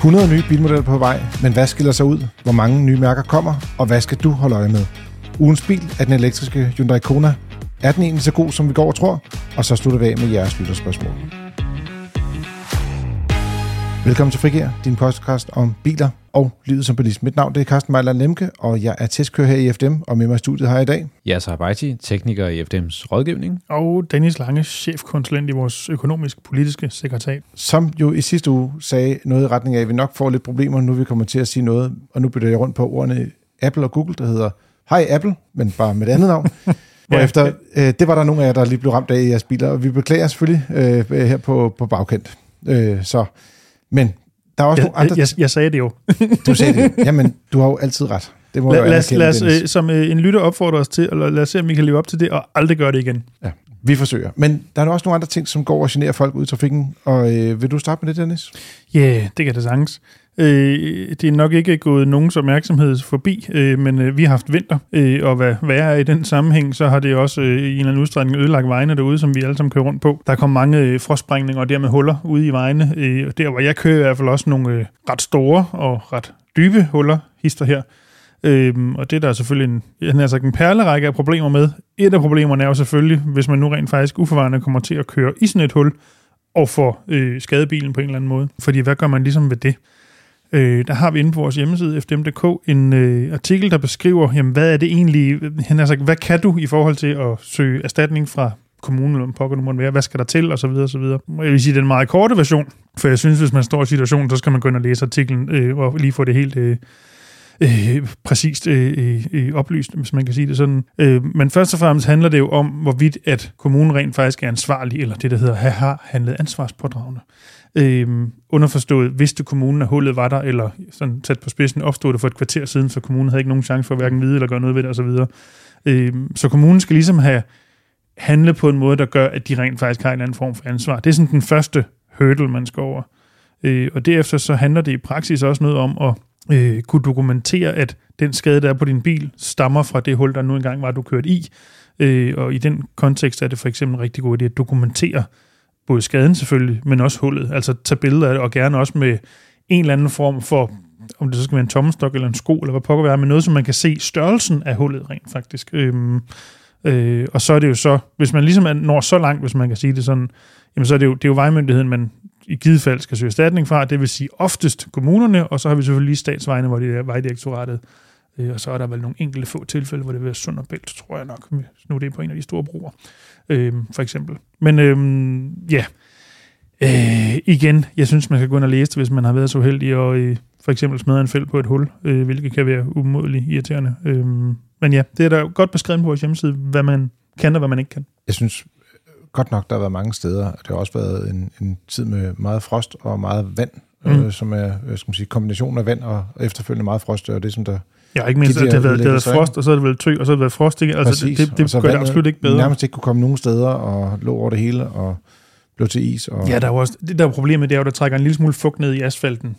100 nye bilmodeller på vej, men hvad skiller sig ud? Hvor mange nye mærker kommer? Og hvad skal du holde øje med? Ugens bil er den elektriske Hyundai Kona. Er den egentlig så god, som vi går og tror? Og så slutter vi af med jeres lytterspørgsmål. Velkommen til Frigær, din podcast om biler og livet som bilist. Mit navn det er Carsten Mejland Lemke, og jeg er testkører her i FDM, og med mig i studiet har jeg i dag. Yasser Habaiti, tekniker i FDM's rådgivning. Og Dennis Lange, chefkonsulent i vores økonomisk-politiske sekretariat. Som jo i sidste uge sagde noget i retning af, at vi nok får lidt problemer, nu vi kommer til at sige noget, og nu bytter jeg rundt på ordene Apple og Google, der hedder Hej Apple, men bare med et andet navn. Hvorefter, øh, det var der nogle af jer, der lige blev ramt af i jeres biler, og vi beklager selvfølgelig øh, her på, på bagkant. Øh, så, men der er også Jeg, nogle andre... jeg, jeg sagde det jo. Du sagde det. Jamen, du har jo altid ret. Det må Lad, lad, os, lad os, øh, som øh, en lytter opfordrer os til, eller lad os se, om vi kan leve op til det, og aldrig gøre det igen. Ja, vi forsøger. Men der er også nogle andre ting, som går og generer folk ud i trafikken. Og øh, vil du starte med det, Dennis? Ja, yeah, det kan det sagtens. Øh, det er nok ikke gået nogens opmærksomhed forbi, øh, men øh, vi har haft vinter, øh, og hvad værre er i den sammenhæng, så har det også øh, i en eller anden udstrækning ødelagt vejene derude, som vi alle sammen kører rundt på. Der kom mange øh, frostsprængninger og dermed huller ude i vejene. Øh, og der, hvor jeg kører, i hvert fald også nogle øh, ret store og ret dybe huller, hister her. Øhm, og det er der selvfølgelig en, en, altså en perlerække af problemer med. Et af problemerne er jo selvfølgelig, hvis man nu rent faktisk uforvarende kommer til at køre i sådan et hul, og får øh, skadebilen på en eller anden måde. Fordi hvad gør man ligesom ved det? Øh, der har vi inde på vores hjemmeside, fdm.dk, en øh, artikel, der beskriver, jamen, hvad er det egentlig, han har sagt, hvad kan du i forhold til at søge erstatning fra kommunen, eller pokker nu måtte være, hvad skal der til, og så videre, og så videre. Jeg vil sige, den meget korte version, for jeg synes, hvis man står i situationen, så skal man gå ind og læse artiklen, øh, og lige få det helt øh, øh, præcist øh, øh, øh oplyst, hvis man kan sige det sådan. Øh, men først og fremmest handler det jo om, hvorvidt at kommunen rent faktisk er ansvarlig, eller det, der hedder, har handlet ansvarspådragende. Øh, underforstået, vidste kommunen, at hullet var der, eller sådan tæt på spidsen, opstod det for et kvarter siden, så kommunen havde ikke nogen chance for at hverken vide eller gøre noget ved det, osv. Øh, så kommunen skal ligesom have handle på en måde, der gør, at de rent faktisk har en anden form for ansvar. Det er sådan den første hurdle, man skal over. Øh, og derefter så handler det i praksis også noget om at øh, kunne dokumentere, at den skade, der er på din bil, stammer fra det hul, der nu engang var, du kørt i. Øh, og i den kontekst er det for eksempel en rigtig god idé at dokumentere både skaden selvfølgelig, men også hullet. Altså tage billeder af det, og gerne også med en eller anden form for, om det så skal være en tommestok eller en sko, eller hvad pokker være, men noget, som man kan se størrelsen af hullet rent faktisk. Øhm, øh, og så er det jo så, hvis man ligesom når så langt, hvis man kan sige det sådan, jamen så er det jo, det er jo vejmyndigheden, man i givet fald skal søge erstatning fra, det vil sige oftest kommunerne, og så har vi selvfølgelig lige statsvejene, hvor det er vejdirektoratet, øh, og så er der vel nogle enkelte få tilfælde, hvor det vil være Sund og Bælt, tror jeg nok, hvis nu det er på en af de store broer, øh, for eksempel. Men øh, ja, øh, igen, jeg synes, man skal gå ind og læse det, hvis man har været så uheldig og øh, for eksempel smadre en fælde på et hul, øh, hvilket kan være umådeligt irriterende. Øh, men ja, det er der godt beskrevet på vores hjemmeside, hvad man kan og hvad man ikke kan. Jeg synes godt nok, der har været mange steder, og det har også været en, en tid med meget frost og meget vand, mm. Øh, som er øh, skal man sige, kombinationen af vand og efterfølgende meget frost, og det som der Har ikke mindst, De at det har været, det har været frost, og så har det været tø, og så har det været frost. Ikke? Altså, Præcis, det, det, det gør det absolut ikke bedre. nærmest ikke kunne komme nogen steder, og lå over det hele, og blev til is. Og, Ja, der er også, det der er problemet, det er jo, der trækker en lille smule fugt ned i asfalten.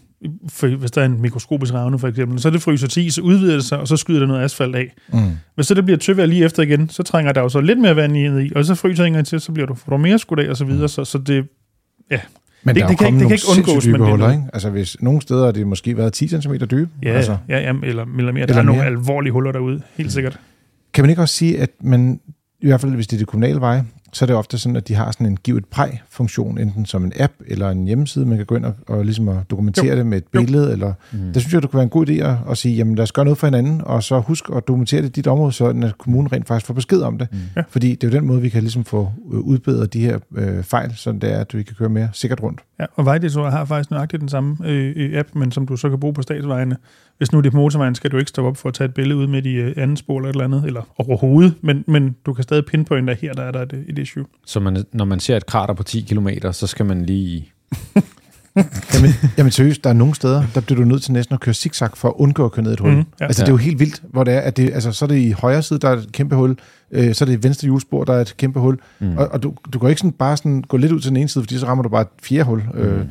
For, hvis der er en mikroskopisk ravne, for eksempel. Så det fryser til is, så udvider det sig, og så skyder der noget asfalt af. mm. Hvis så det bliver tøvejr lige efter igen, så trænger der jo så lidt mere vand i, og så fryser det en gang til, så bliver du, får du mere skudt af, og så videre. Så, så det, Men Det- der er det kan ikke- det kan ikke undgås, dybe men det er huller, ikke? Altså, hvis nogle steder har det måske været 10 cm dybe. ja, altså, ja, ja, eller, eller mere. Der Eller er nogle mere. alvorlige huller derude, helt sikkert. Kan man ikke også sige, at man, i hvert fald hvis det er det kommunale veje, så er det ofte sådan, at de har sådan en giv et præg-funktion, enten som en app eller en hjemmeside, man kan gå ind og, og ligesom at dokumentere jo. det med et Jo. billede. Eller, Mm. Der synes jeg, det kunne være en god idé at, at sige, jamen lad os gøre noget for hinanden, og så husk at dokumentere det i dit område, så at kommunen rent faktisk får besked om det. Mm. Ja. Fordi det er jo den måde, vi kan ligesom få øh, udbedret de her øh, fejl, så det er, at vi kan køre mere sikkert rundt. Ja, og Vejdirektoratet har faktisk nøjagtigt den samme øh, øh, app, men som du så kan bruge på statsvejene. Hvis nu det er på motorvejen, skal du ikke stoppe op for at tage et billede ud midt i øh, anden spor eller et eller andet, eller overhovedet, men, men du kan stadig pinpointe, at her der er der et, et issue. Så man, når man ser et krater på 10 km, så skal man lige... Jamen, jamen seriøst, der er nogle steder, der bliver du nødt til næsten at køre zigzag for at undgå at køre ned i et hul. Mm, ja. Altså, det er jo helt vildt, hvor det er, at det, altså, så er det i højre side, der er et kæmpe hul, øh, så er det i venstre hjulspor, der er et kæmpe hul, Mm. mm. og, og du, du kan ikke sådan bare sådan gå lidt ud til den ene side, fordi så rammer du bare et fjerde hul. Mm. Øh,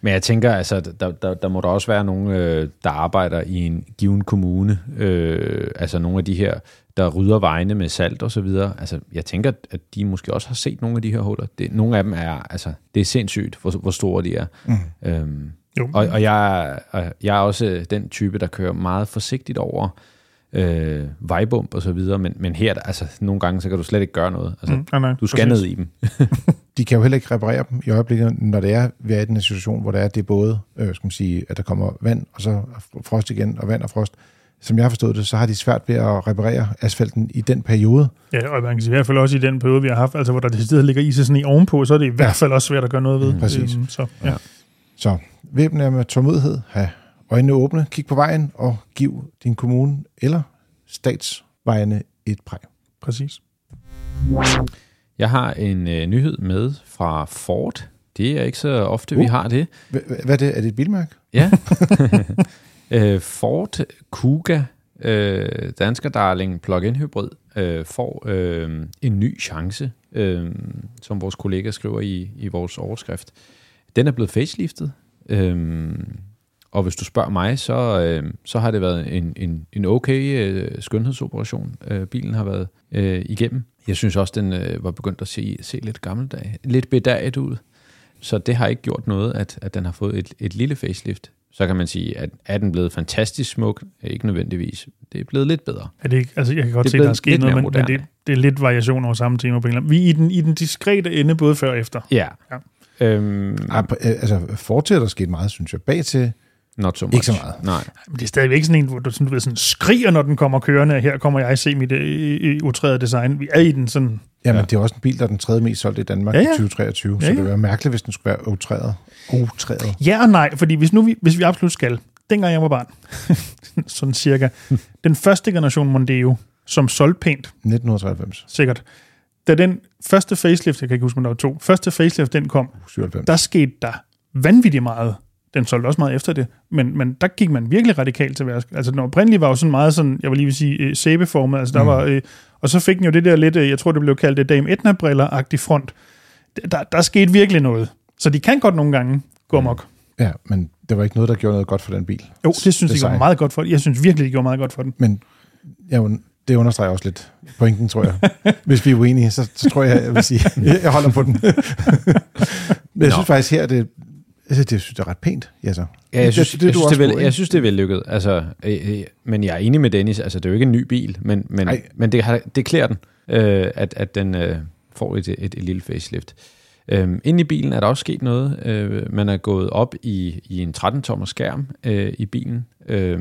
Men jeg tænker, altså, der, der, der må der også være nogen, øh, der arbejder i en given kommune, øh, altså nogle af de her, der rydder vejene med salt og så videre. Altså, jeg tænker, at de måske også har set nogle af de her huller. Det, nogle af dem er, altså, det er sindssygt, hvor, hvor store de er. Mm. Øhm, Jo. Og, og jeg, er- jeg er også den type, der kører meget forsigtigt over øh, vejbump og så videre, men, men her, altså, nogle gange, så kan du slet ikke gøre noget. Altså, Mm, nej, nej, du skal præcis. ned i dem. De kan jo heller ikke reparere dem i øjeblikket, når det er, vi er i den situation, hvor det er, det er både, øh, skal man sige, at der kommer vand, og så frost igen, og vand og frost. Som jeg har forstået det, så har de svært ved at reparere asfalten i den periode. Ja, og man kan sige, i hvert fald også i den periode, vi har haft, altså hvor der decideret ligger is sådan i ovenpå, så er det i hvert fald også svært at gøre noget ved. Mm, præcis. Øhm, så, ja. Ja. Så væbn jer med tålmodighed, have øjnene åbne, kig på vejen, og giv din kommune eller statsvejene et præg. Præcis. Jeg har en øh, nyhed med fra Ford. Det er ikke så ofte, uh. vi har det. Hvad er det? Er det et bilmærke? Ja. øh, Ford Kuga, øh, dansker darling plug-in hybrid, øh, får øh, en ny chance, øh, som vores kollega skriver i, i vores overskrift. Den er blevet faceliftet, øh, og hvis du spørger mig, så, øh, så har det været en, en, en okay øh, skønhedsoperation, øh, bilen har været øh, igennem. Jeg synes også, den øh, var begyndt at se, se lidt gammeldag, lidt bedaget ud. Så det har ikke gjort noget, at, at den har fået et, et lille facelift. Så kan man sige, at er den blevet fantastisk smuk? Ikke nødvendigvis. Det er blevet lidt bedre. Er det ikke, altså jeg kan godt Det se, at der er sket noget, men, men det, moderne. det er lidt variation over samme tema på en eller anden. Vi er i den, i den diskrete ende, både før og efter. Ja. Ja. Øhm, på- øh, altså, fortsætter der sket meget, synes jeg. Bag til, not so much. Ikke så meget. Nej. Men det er stadigvæk sådan en, hvor du, sådan, du ved, sådan skriger, når den kommer kørende, her kommer jeg se mit øh, design. Vi er i den sådan, jamen, Ja. det er også en bil, der er den tredje mest solgte i Danmark Ja, ja, i 2023, Ja, så ja. det ville være mærkeligt, hvis den skulle være utræet. Utræet. Ja og nej, fordi hvis, nu vi, hvis vi absolut skal, dengang jeg var barn, sådan cirka, den første generation Mondeo, som solgte pænt, 1993, sikkert, da den første facelift, jeg kan ikke huske, om der var to, første facelift, den kom, 97. der skete der vanvittigt meget. Den solgte også meget efter det, men, men der gik man virkelig radikalt til værks. Altså den oprindelige var jo sådan meget sådan, jeg vil lige vil sige, øh, sæbeformet, altså der Mm. var, øh, og så fik den jo det der lidt, øh, jeg tror det blev kaldt det Dame Etna-briller-agtig front. Der, der skete virkelig noget. Så de kan godt nogle gange gå amok. Ja, men det var ikke noget, der gjorde noget godt for den bil. Jo, det synes jeg gjorde meget godt for Jeg synes virkelig, det gjorde meget godt for den. Men ja, det understreger også lidt pointen, tror jeg. Hvis vi er uenige, så, så tror jeg, jeg vil sige, jeg holder på den. Men jeg Nå. synes faktisk her, det, altså, det, synes, det er ret pænt. Ja, så. Ja, jeg synes, det, det, jeg, synes, det er vel, jeg synes, det er vellykket. Altså, øh, øh, men jeg er enig med Dennis. Altså, det er jo ikke en ny bil, men, men, men det, har, det klæder den, øh, at, at den øh, får et, et, et lille facelift. Øhm, inde i bilen er der også sket noget. Øh, man er gået op i, i en 13-tommer skærm øh, i bilen, øh,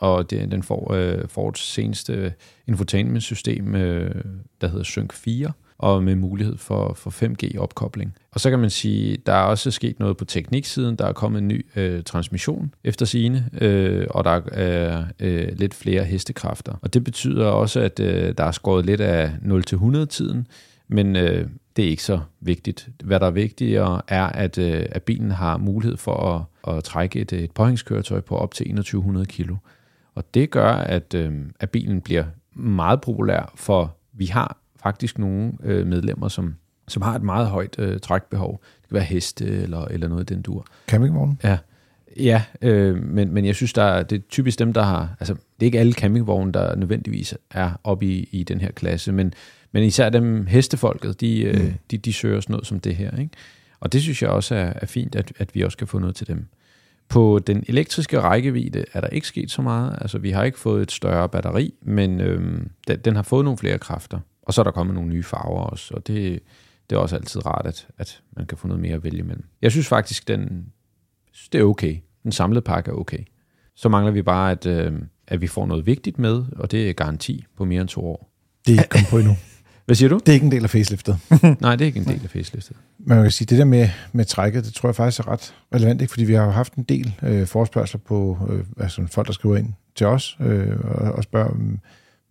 og det, den får øh, Fords seneste infotainment-system, øh, der hedder Sync 4, og med mulighed for, for 5G-opkobling. Og så kan man sige, der er også sket noget på tekniksiden. Der er kommet en ny øh, transmission efter sine, øh, og der er øh, lidt flere hestekræfter. Og det betyder også, at øh, der er skåret lidt af 0-100-tiden, men øh, det er ikke så vigtigt. Hvad der er vigtigere er, at, øh, at bilen har mulighed for at, at trække et, et påhængskøretøj på op til 2100 kilo. Og det gør, at, øh, at bilen bliver meget populær, for vi har faktisk nogle øh, medlemmer, som, som har et meget højt øh, trækbehov. Det kan være heste eller, eller noget i den dur. Campingvognen? Ja, ja øh, men, men jeg synes, der er, det er typisk dem, der har... Altså, det er ikke alle campingvogne, der nødvendigvis er oppe i, i den her klasse, men, men især dem hestefolket, de, mm. øh, de, de søger sådan noget som det her. Ikke? Og det synes jeg også er, er fint, at, at vi også kan få noget til dem. På den elektriske rækkevidde er der ikke sket så meget. Altså, vi har ikke fået et større batteri, men øhm, den, den har fået nogle flere kræfter. Og så er der kommet nogle nye farver også, og det, det er også altid rart, at, at man kan få noget mere at vælge imellem. Jeg synes faktisk, den, synes, det er okay. Den samlede pakke er okay. Så mangler vi bare, at, øh, at vi får noget vigtigt med, og det er garanti på mere end to år. Det er ikke kommet på endnu. Hvad siger du? Det er ikke en del af faceliftet. Nej, det er ikke en del af facelistet. Men man kan sige, det der med, med trækket, det tror jeg faktisk er ret relevant, ikke? fordi vi har jo haft en del øh, forespørgseler på øh, altså folk, der skriver ind til os øh, og, og spørger, mm,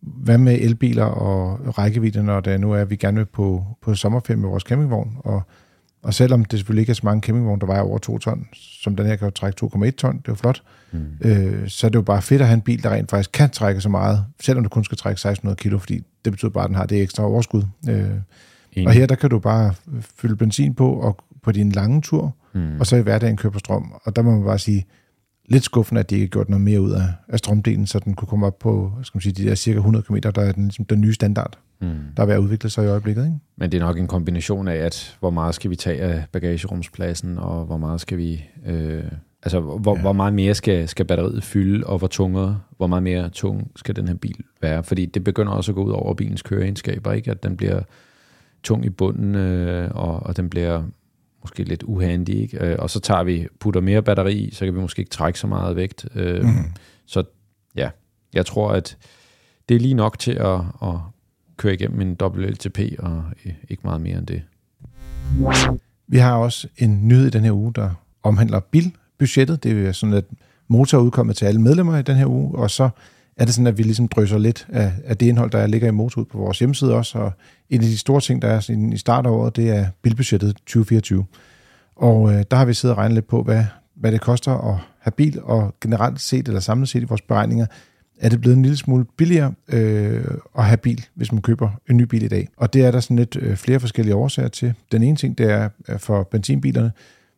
hvad med elbiler og rækkevidde, når det nu er, at vi gerne vil på, på sommerferie med vores campingvogn. Og, og selvom det selvfølgelig ikke er så mange campingvogne, der vejer over 2 ton, som den her kan jo trække 2,1 ton, det er jo flot, Mm. øh, så er det jo bare fedt at have en bil, der rent faktisk kan trække så meget, selvom du kun skal trække 1600 kilo, fordi det betyder bare, at den har det ekstra overskud. Øh, Enig. og her der kan du bare fylde benzin på og på din lange tur, Mm. og så i hverdagen køre på strøm. Og der må man bare sige, lidt skuffende, at de ikke har gjort noget mere ud af, af strømdelen, så den kunne komme op på skal man sige, de der cirka 100 km, der er den, ligesom, den nye standard, Mm. der er ved at udvikle sig i øjeblikket. Ikke? Men det er nok en kombination af, at hvor meget skal vi tage af bagagerumspladsen, og hvor meget skal vi... Øh, Altså, hvor, ja. hvor meget mere skal, skal batteriet fylde, og hvor tungere, hvor meget mere tung skal den her bil være? Fordi det begynder også at gå ud over bilens køreegenskaber, ikke? At den bliver tung i bunden, øh, og, og den bliver måske lidt uhandig, ikke? Øh, og så tager vi, putter mere batteri i, så kan vi måske ikke trække så meget vægt. Øh, mm. Så ja, jeg tror, at det er lige nok til at, at køre igennem en WLTP, og ikke meget mere end det. Vi har også en nyhed i den her uge, der omhandler bilbudgettet. Det er sådan, at motor er udkommet til alle medlemmer i den her uge, og så er det sådan, at vi ligesom drysser lidt af, af det indhold, der ligger i motor ud på vores hjemmeside også. Og en af de store ting, der er i start af året, det er bilbudgettet 2024. Og øh, der har vi siddet og regnet lidt på, hvad, hvad det koster at have bil, og generelt set, eller samlet set i vores beregninger, er det blevet en lille smule billigere øh, at have bil, hvis man køber en ny bil i dag. Og det er der sådan lidt øh, flere forskellige årsager til. Den ene ting, det er øh, for benzinbilerne,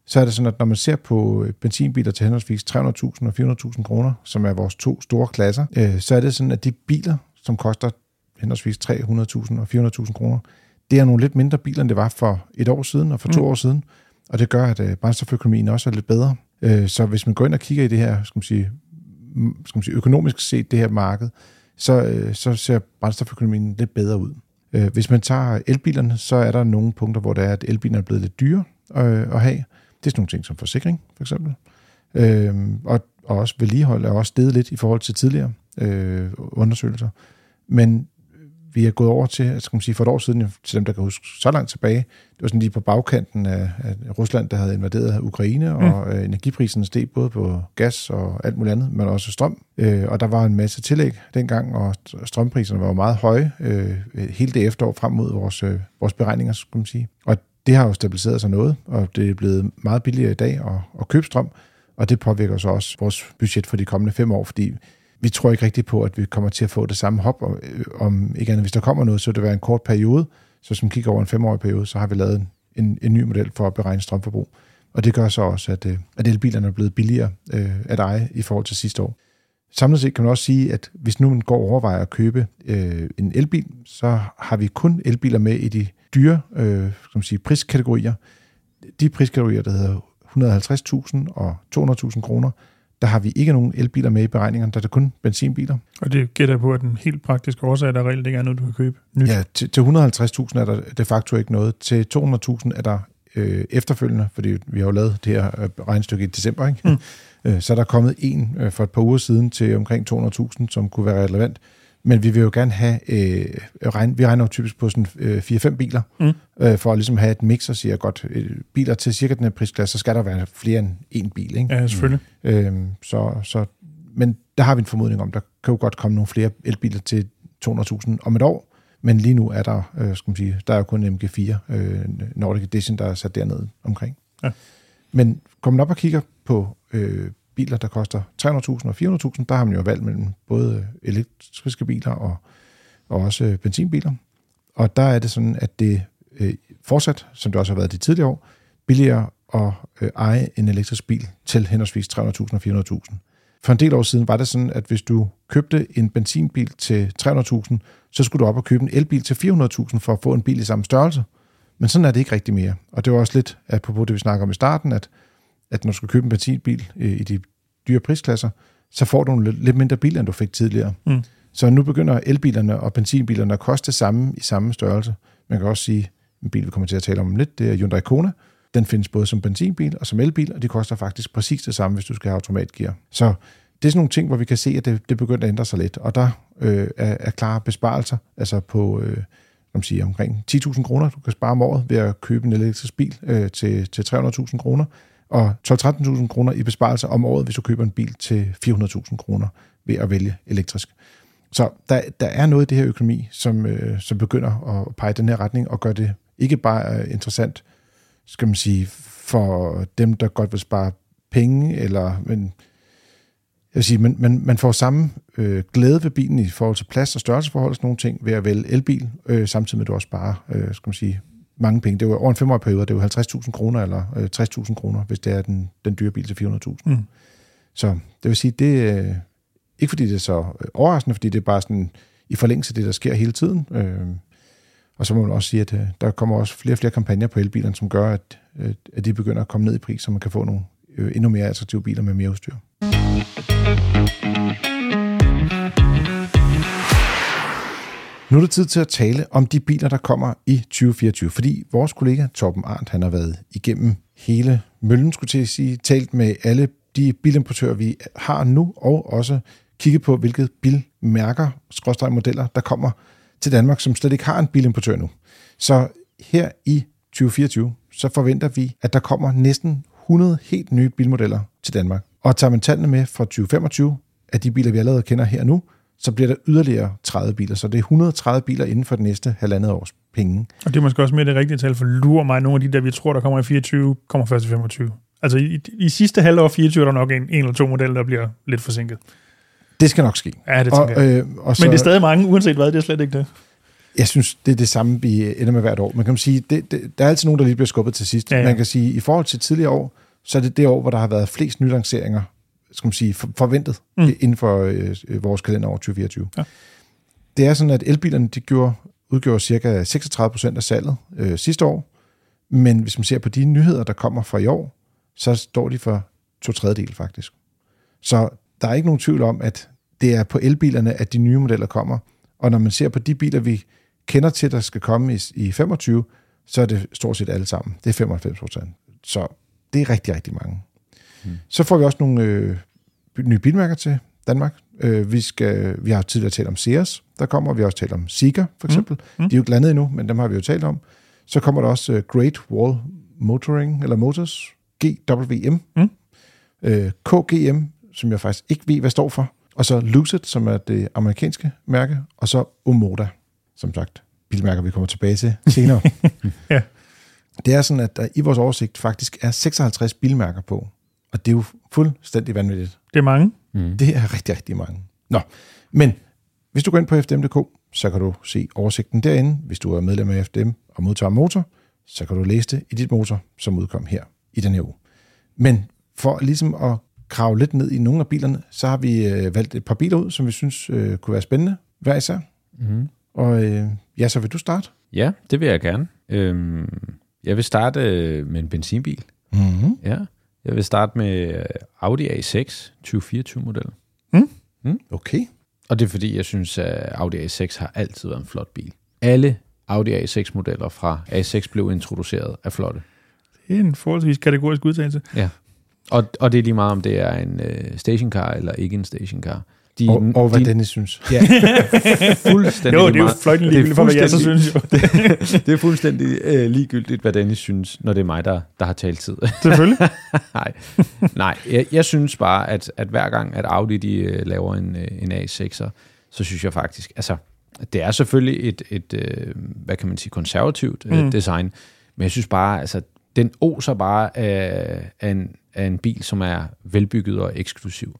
så er det sådan, at når man ser på øh, benzinbiler til henholdsvis 300.000 og 400.000 kroner, som er vores to store klasser, øh, så er det sådan, at de biler, som koster henholdsvis 300.000 og 400.000 kroner, det er nogle lidt mindre biler, end det var for et år siden og for to mm. år siden. Og det gør, at øh, brændstoføkonomien også er lidt bedre. Øh, så hvis man går ind og kigger i det her, skal man sige, skal man sige, økonomisk set det her marked, så, øh, så ser brændstoføkonomien lidt bedre ud. Øh, hvis man tager elbilerne, så er der nogle punkter, hvor det er, at elbilerne er blevet lidt dyre øh, at have. Det er sådan nogle ting som forsikring, for eksempel. Øh, og, og også vedligehold er også steget lidt i forhold til tidligere øh, undersøgelser. Men vi er gået over til, skal man sige, for et år siden, til dem, der kan huske så langt tilbage, det var sådan lige på bagkanten af, af Rusland, der havde invaderet Ukraine, mm. og øh, energipriserne steg både på gas og alt muligt andet, men også strøm. Øh, og der var en masse tillæg dengang, og strømpriserne var meget høje øh, hele det efterår frem mod vores, øh, vores beregninger, skal man sige. Og det har jo stabiliseret sig noget, og det er blevet meget billigere i dag at, at købe strøm, og det påvirker så også vores budget for de kommende fem år, fordi vi tror ikke rigtigt på, at vi kommer til at få det samme hop. Om, øh, om ikke andet, hvis der kommer noget, så vil det være en kort periode. Så som kigger over en femårig periode, så har vi lavet en, en ny model for at beregne strømforbrug. Og det gør så også, at, øh, at elbilerne er blevet billigere øh, at eje i forhold til sidste år. Samlet set kan man også sige, at hvis nu man går og overvejer at købe øh, en elbil, så har vi kun elbiler med i de dyre øh, skal man sige, priskategorier. De priskategorier, der hedder 150.000 og 200.000 kroner, der har vi ikke nogen elbiler med i beregningerne, der er det kun benzinbiler. Og det gætter på, at den helt praktiske årsag, der reelt ikke er noget, du kan købe nyt. Ja, til, til 150.000 er der de facto ikke noget. Til 200.000 er der øh, efterfølgende, fordi vi har jo lavet det her øh, regnstykke i december, ikke? Mm. Øh, så er der kommet en øh, for et par uger siden til omkring 200.000, som kunne være relevant. Men vi vil jo gerne have, øh, regn, vi regner jo typisk på sådan øh, 4-5 biler, mm. øh, for at ligesom have et mix og sige, godt, øh, biler til cirka den her prisklasse, så skal der være flere end en bil. Ikke? Ja, selvfølgelig. Mm. Øh, så, så, men der har vi en formodning om, der kan jo godt komme nogle flere elbiler til 200.000 om et år, men lige nu er der, øh, skal man sige, der er jo kun MG4 øh, Nordic Edition, der er sat dernede omkring. Ja. Men man op og kigger på øh, biler, der koster 300.000 og 400.000, der har man jo valgt mellem både øh, elektriske biler og, og også øh, benzinbiler. Og der er det sådan, at det øh, fortsat, som det også har været de tidligere år, billigere at øh, eje en elektrisk bil til henholdsvis 300.000 og 400.000. For en del år siden var det sådan, at hvis du købte en benzinbil til 300.000, så skulle du op og købe en elbil til 400.000 for at få en bil i samme størrelse. Men sådan er det ikke rigtig mere. Og det var også lidt apropos det, vi snakker om i starten, at at når du skal købe en benzinbil øh, i de dyre prisklasser, så får du lidt, lidt mindre bil, end du fik tidligere. Mm. Så nu begynder elbilerne og benzinbilerne at koste det samme i samme størrelse. Man kan også sige, en bil, vi kommer til at tale om lidt, det er Hyundai Kona. Den findes både som benzinbil og som elbil, og de koster faktisk præcis det samme, hvis du skal have automatgear. Så det er sådan nogle ting, hvor vi kan se, at det, det begynder at ændre sig lidt. Og der øh, er, er klare besparelser, altså på øh, man siger, omkring 10.000 kroner, du kan spare om året ved at købe en elektrisk bil øh, til, til 300.000 kroner og 12-13.000 kroner i besparelse om året, hvis du køber en bil til 400.000 kroner ved at vælge elektrisk. Så der, der er noget i det her økonomi, som, øh, som begynder at pege den her retning og gør det ikke bare øh, interessant, skal man sige, for dem, der godt vil spare penge, eller, men jeg vil sige, man, man, man får samme øh, glæde ved bilen i forhold til plads og størrelseforhold og sådan nogle ting ved at vælge elbil, øh, samtidig med at du også sparer, øh, skal man sige, mange penge. Det er jo over en femårig periode, det er jo 50.000 kroner eller øh, 60.000 kroner, hvis det er den, den dyre bil til 400.000. Mm. Så det vil sige, det er øh, ikke fordi det er så øh, overraskende, fordi det er bare sådan i forlængelse af det, der sker hele tiden. Øh, og så må man også sige, at øh, der kommer også flere og flere kampagner på elbilerne, som gør, at, at de begynder at komme ned i pris, så man kan få nogle øh, endnu mere attraktive biler med mere udstyr. Nu er det tid til at tale om de biler, der kommer i 2024, fordi vores kollega Torben Arndt, han har været igennem hele møllen, skulle til at sige, talt med alle de bilimportører, vi har nu, og også kigget på, hvilke bilmærker, skråstrej modeller, der kommer til Danmark, som slet ikke har en bilimportør nu. Så her i 2024, så forventer vi, at der kommer næsten 100 helt nye bilmodeller til Danmark. Og tager man tallene med fra 2025, af de biler, vi allerede kender her nu, så bliver der yderligere 30 biler. Så det er 130 biler inden for det næste halvandet års penge. Og det er måske også mere det rigtige tal, for lurer mig nogle af de der, vi tror, der kommer i 24, kommer først i 25. Altså i, i sidste halvår 24 er der nok en, en eller to modeller, der bliver lidt forsinket. Det skal nok ske. Ja, det og, jeg. øh, og så, Men det er stadig mange, uanset hvad, det er slet ikke det. Jeg synes, det er det samme, vi ender med hvert år. Man kan sige, det, det, der er altid nogen, der lige bliver skubbet til sidst. Ja, ja. Man kan sige, i forhold til tidligere år, så er det det år, hvor der har været flest nylanceringer, skal man sige, for, forventet Mm. inden for øh, vores kalenderår 2024. Ja. Det er sådan, at elbilerne de gjorde, udgjorde cirka 36 procent af salget øh, sidste år. Men hvis man ser på de nyheder, der kommer fra i år, så står de for to tredjedel faktisk. Så der er ikke nogen tvivl om, at det er på elbilerne, at de nye modeller kommer. Og når man ser på de biler, vi kender til, der skal komme i, i 25, så er det stort set alle sammen. Det er 95 procent. Så det er rigtig, rigtig mange. Mm. Så får vi også nogle øh, nye bilmærker til Danmark. Øh, vi, skal, vi har tidligere talt om Sears, der kommer. Vi har også talt om Sika, for eksempel. Mm. Mm. De er jo ikke landet endnu, men dem har vi jo talt om. Så kommer der også øh, Great Wall Motoring, eller Motors, GWM. Mm. Øh, KGM, som jeg faktisk ikke ved, hvad står for. Og så Lucid, som er det amerikanske mærke. Og så Omoda, som sagt, bilmærker, vi kommer tilbage til senere. Ja. Det er sådan, at der i vores oversigt faktisk er 56 bilmærker på. Og det er jo fuldstændig vanvittigt. Det er mange. Mm. Det er rigtig, rigtig mange. Nå, men hvis du går ind på FDM.dk, så kan du se oversigten derinde. Hvis du er medlem af FDM og modtager motor, så kan du læse det i dit motor, som udkom her i den her uge. Men for ligesom at grave lidt ned i nogle af bilerne, så har vi øh, valgt et par biler ud, som vi synes øh, kunne være spændende hver især. Mm. Og øh, ja, så vil du starte? Ja, det vil jeg gerne. Øhm, jeg vil starte øh, med en benzinbil. Mm-hmm. Ja. Jeg vil starte med øh, Audi A6 2024-model. Okay. Og det er fordi, jeg synes, at Audi A6 har altid været en flot bil. Alle Audi A6-modeller fra A6 blev introduceret af flotte. Det er en forholdsvis kategorisk udtalelse. Og, og det er lige meget, om det er en øh, stationcar eller ikke en stationcar. De, Og, og hvad de, Dennis synes. Ja, fuldstændig Jo, det er jo Det er ligegyldigt for, hvad jeg så synes jo. Det er fuldstændig øh, ligegyldigt, hvad Dennis synes, når det er mig, der, der har talt tid. Selvfølgelig. Nej, Nej jeg, jeg synes bare, at, at hver gang, at Audi de, øh, laver en, øh, en A6'er, så synes jeg faktisk, altså, det er selvfølgelig et, et øh, hvad kan man sige, konservativt øh, Mm. design, men jeg synes bare, altså, den oser bare af, af, en, af en bil, som er velbygget og eksklusiv.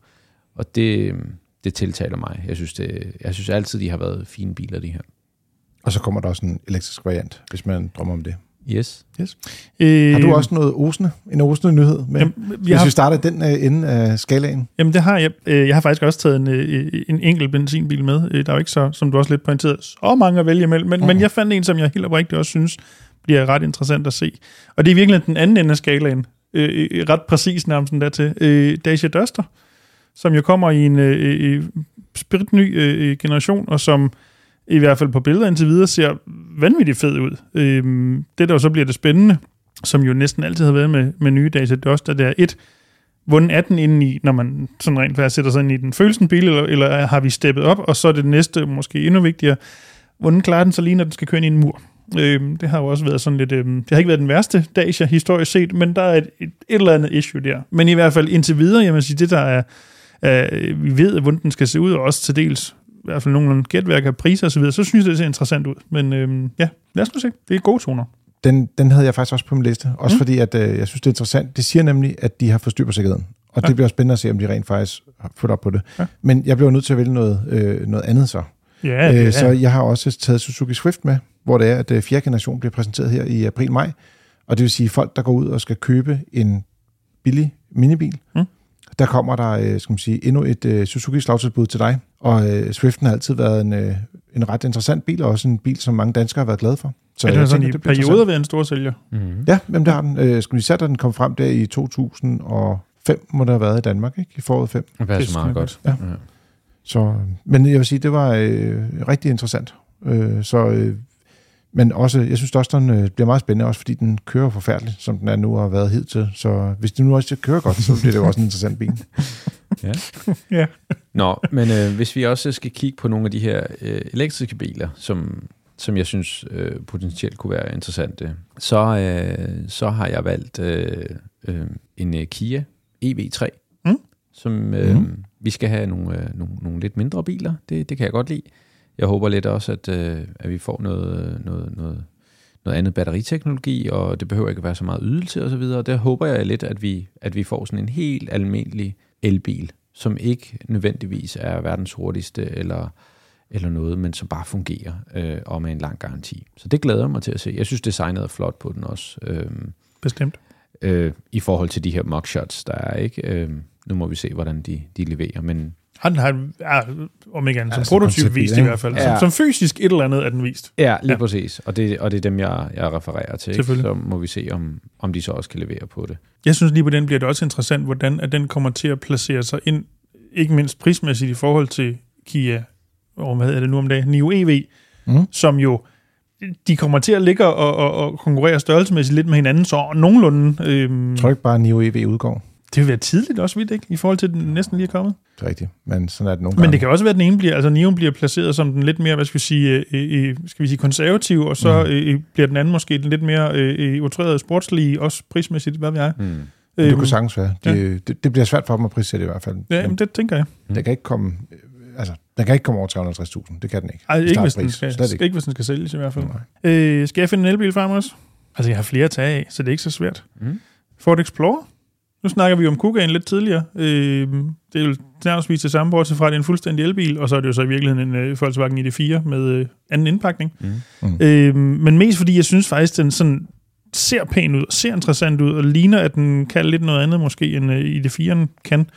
Og det, det tiltaler mig. Jeg synes, det, jeg synes altid, de har været fine biler, de her. Og så kommer der også en elektrisk variant, hvis man drømmer om det. Yes. Øh, Har du også noget osende, en osende nyhed med? Jamen, Hvis jeg har, vi starter den øh, ende af skalaen. jamen, det har jeg. Øh, Jeg har faktisk også taget en, øh, en enkelt benzinbil med. Øh, Der er jo ikke så, som du også lidt pointerede, så mange at vælge imellem. Men, Mm. men jeg fandt en, som jeg helt oprigtigt også synes bliver ret interessant at se. Og det er virkelig den anden ende af skalaen. Øh, øh, ret præcis nærmest der til. Øh, Dacia Duster, som jo kommer i en øh, øh, spritny øh, generation, og som i hvert fald på billeder indtil videre ser vanvittigt fed ud. Øh, det, der jo så bliver det spændende, som jo næsten altid har været med, med nye Data Duster, det er et, hvordan er den inde i, når man sådan rent faktisk sætter sig ind i den følelsen bil, eller, eller har vi steppet op, og så er det næste måske endnu vigtigere, hvordan klarer den sig lige, når den skal køre ind i en mur? Øh, det har jo også været sådan lidt, Øh, det har ikke været den værste Dacia historisk set, men der er et, et, et eller andet issue der. Men i hvert fald indtil videre, jeg vil sige, det der er, er vi ved, hvordan den skal se ud, og også til dels i hvert fald nogle gætværk af priser osv., så, videre, så synes jeg, det ser interessant ud. Men øhm, ja, lad os nu se. Det er gode toner. Den, den havde jeg faktisk også på min liste. Også Mm. fordi, at øh, jeg synes, det er interessant. Det siger nemlig, at de har fået styr på sikkerheden. Og Ja. det bliver spændende at se, om de rent faktisk har fået op på det. Ja. Men jeg bliver nødt til at vælge noget, øh, noget andet så. Ja, Øh, det så jeg har også taget Suzuki Swift med, hvor det er, at øh, fjerde generation bliver præsenteret her i april-maj. Og det vil sige, folk, der går ud og skal købe en billig minibil, Mm. Der kommer der øh, skal man sige, endnu et øh, Suzuki slagtilbud til dig. Og øh, Swiften har altid været en, øh, en ret interessant bil, og også en bil, som mange danskere har været glade for. Så er jeg den sådan tænker, i det bliver perioder været en stor sælger? Mm-hmm. Ja, jamen, det har den. Øh, skal vi sige, da den kom frem der i 2015, fem må der have været i Danmark, ikke? I foråret fem. Det passer Det meget godt. Ja. Så, men jeg vil sige, det var øh, rigtig interessant. Øh, så, øh, men også, jeg synes også, den øh, bliver meget spændende, også fordi den kører forfærdeligt, som den er nu og har været hidtil. Så hvis den nu også kører godt, så bliver det jo også en interessant bil. Ja. Nå, men øh, hvis vi også skal kigge på nogle af de her øh, elektriske biler, som, som jeg synes øh, potentielt kunne være interessante, så, øh, så har jeg valgt øh, øh, en øh, Kia EV3, Mm. som øh, Mhm. vi skal have nogle, øh, nogle, nogle lidt mindre biler. Det, det kan jeg godt lide. Jeg håber lidt også, at, øh, at vi får noget, noget, noget, noget andet batteriteknologi, og det behøver ikke at være så meget ydelse og så videre. Der håber jeg lidt, at vi, at vi får sådan en helt almindelig elbil, som ikke nødvendigvis er verdens hurtigste eller, eller noget, men som bare fungerer øh, og med en lang garanti. Så det glæder jeg mig til at se. Jeg synes, designet er flot på den også, øh, Bestemt. øh, i forhold til de her mugshots, der er. ikke. Øh, nu må vi se, hvordan de, de leverer, men Han har, ja, om ikke andet, som Altså, konceptbil, vist i hvert fald. Ja. Som, som fysisk et eller andet er den vist. Ja, lige Ja. præcis. Og det, og det er dem, jeg, jeg refererer til. Ikke? Så må vi se, om, om de så også kan levere på det. Jeg synes lige på den bliver det også interessant, hvordan at den kommer til at placere sig ind, ikke mindst prismæssigt i forhold til Kia, og hvad hedder det nu om dagen, Nio EV, Mm. som jo de kommer til at ligge og, og, og konkurrere størrelsesmæssigt lidt med hinanden, så nogenlunde... Øhm, ikke bare, Nio EV udgår. Det vil være tidligt også, vidt ikke? I forhold til, den næsten lige er kommet. Det er rigtigt, men sådan er det nogle Men gange. det kan også være, at den ene bliver, altså Nio bliver placeret som den lidt mere, hvad skal vi sige, øh, øh, skal vi sige konservativ, og så Mm. øh, bliver den anden måske den lidt mere øh, øh, utrerede sportslige, også prismæssigt, hvad ved jeg. Mm. Men det Øhm, kunne sagtens være. Det, det, det bliver svært for dem at prissætte i hvert fald. Ja, Men jamen, det tænker jeg. den kan ikke komme... øh, Altså, den kan ikke komme over 350.000. Det kan den ikke. Ej, ikke hvis, den skal, Slet ikke. ikke. ikke hvis den skal sælges i hvert fald. Nej. Øh, skal jeg finde en elbil frem også? Altså, jeg har flere at tage af, så det er ikke så svært. Mm. Ford Explorer? Nu snakker vi om Kugaen lidt tidligere. Øh, det er jo nærmest vist til samme bortset fra, at det er en fuldstændig elbil, og så er det jo så i virkeligheden en uh, Volkswagen ID4 med øh, anden indpakning. Mm. Mm. Øh, men mest fordi, jeg synes faktisk, den sådan ser pæn ud, og ser interessant ud, og ligner, at den kan lidt noget andet måske, end uh, ID4'en kan.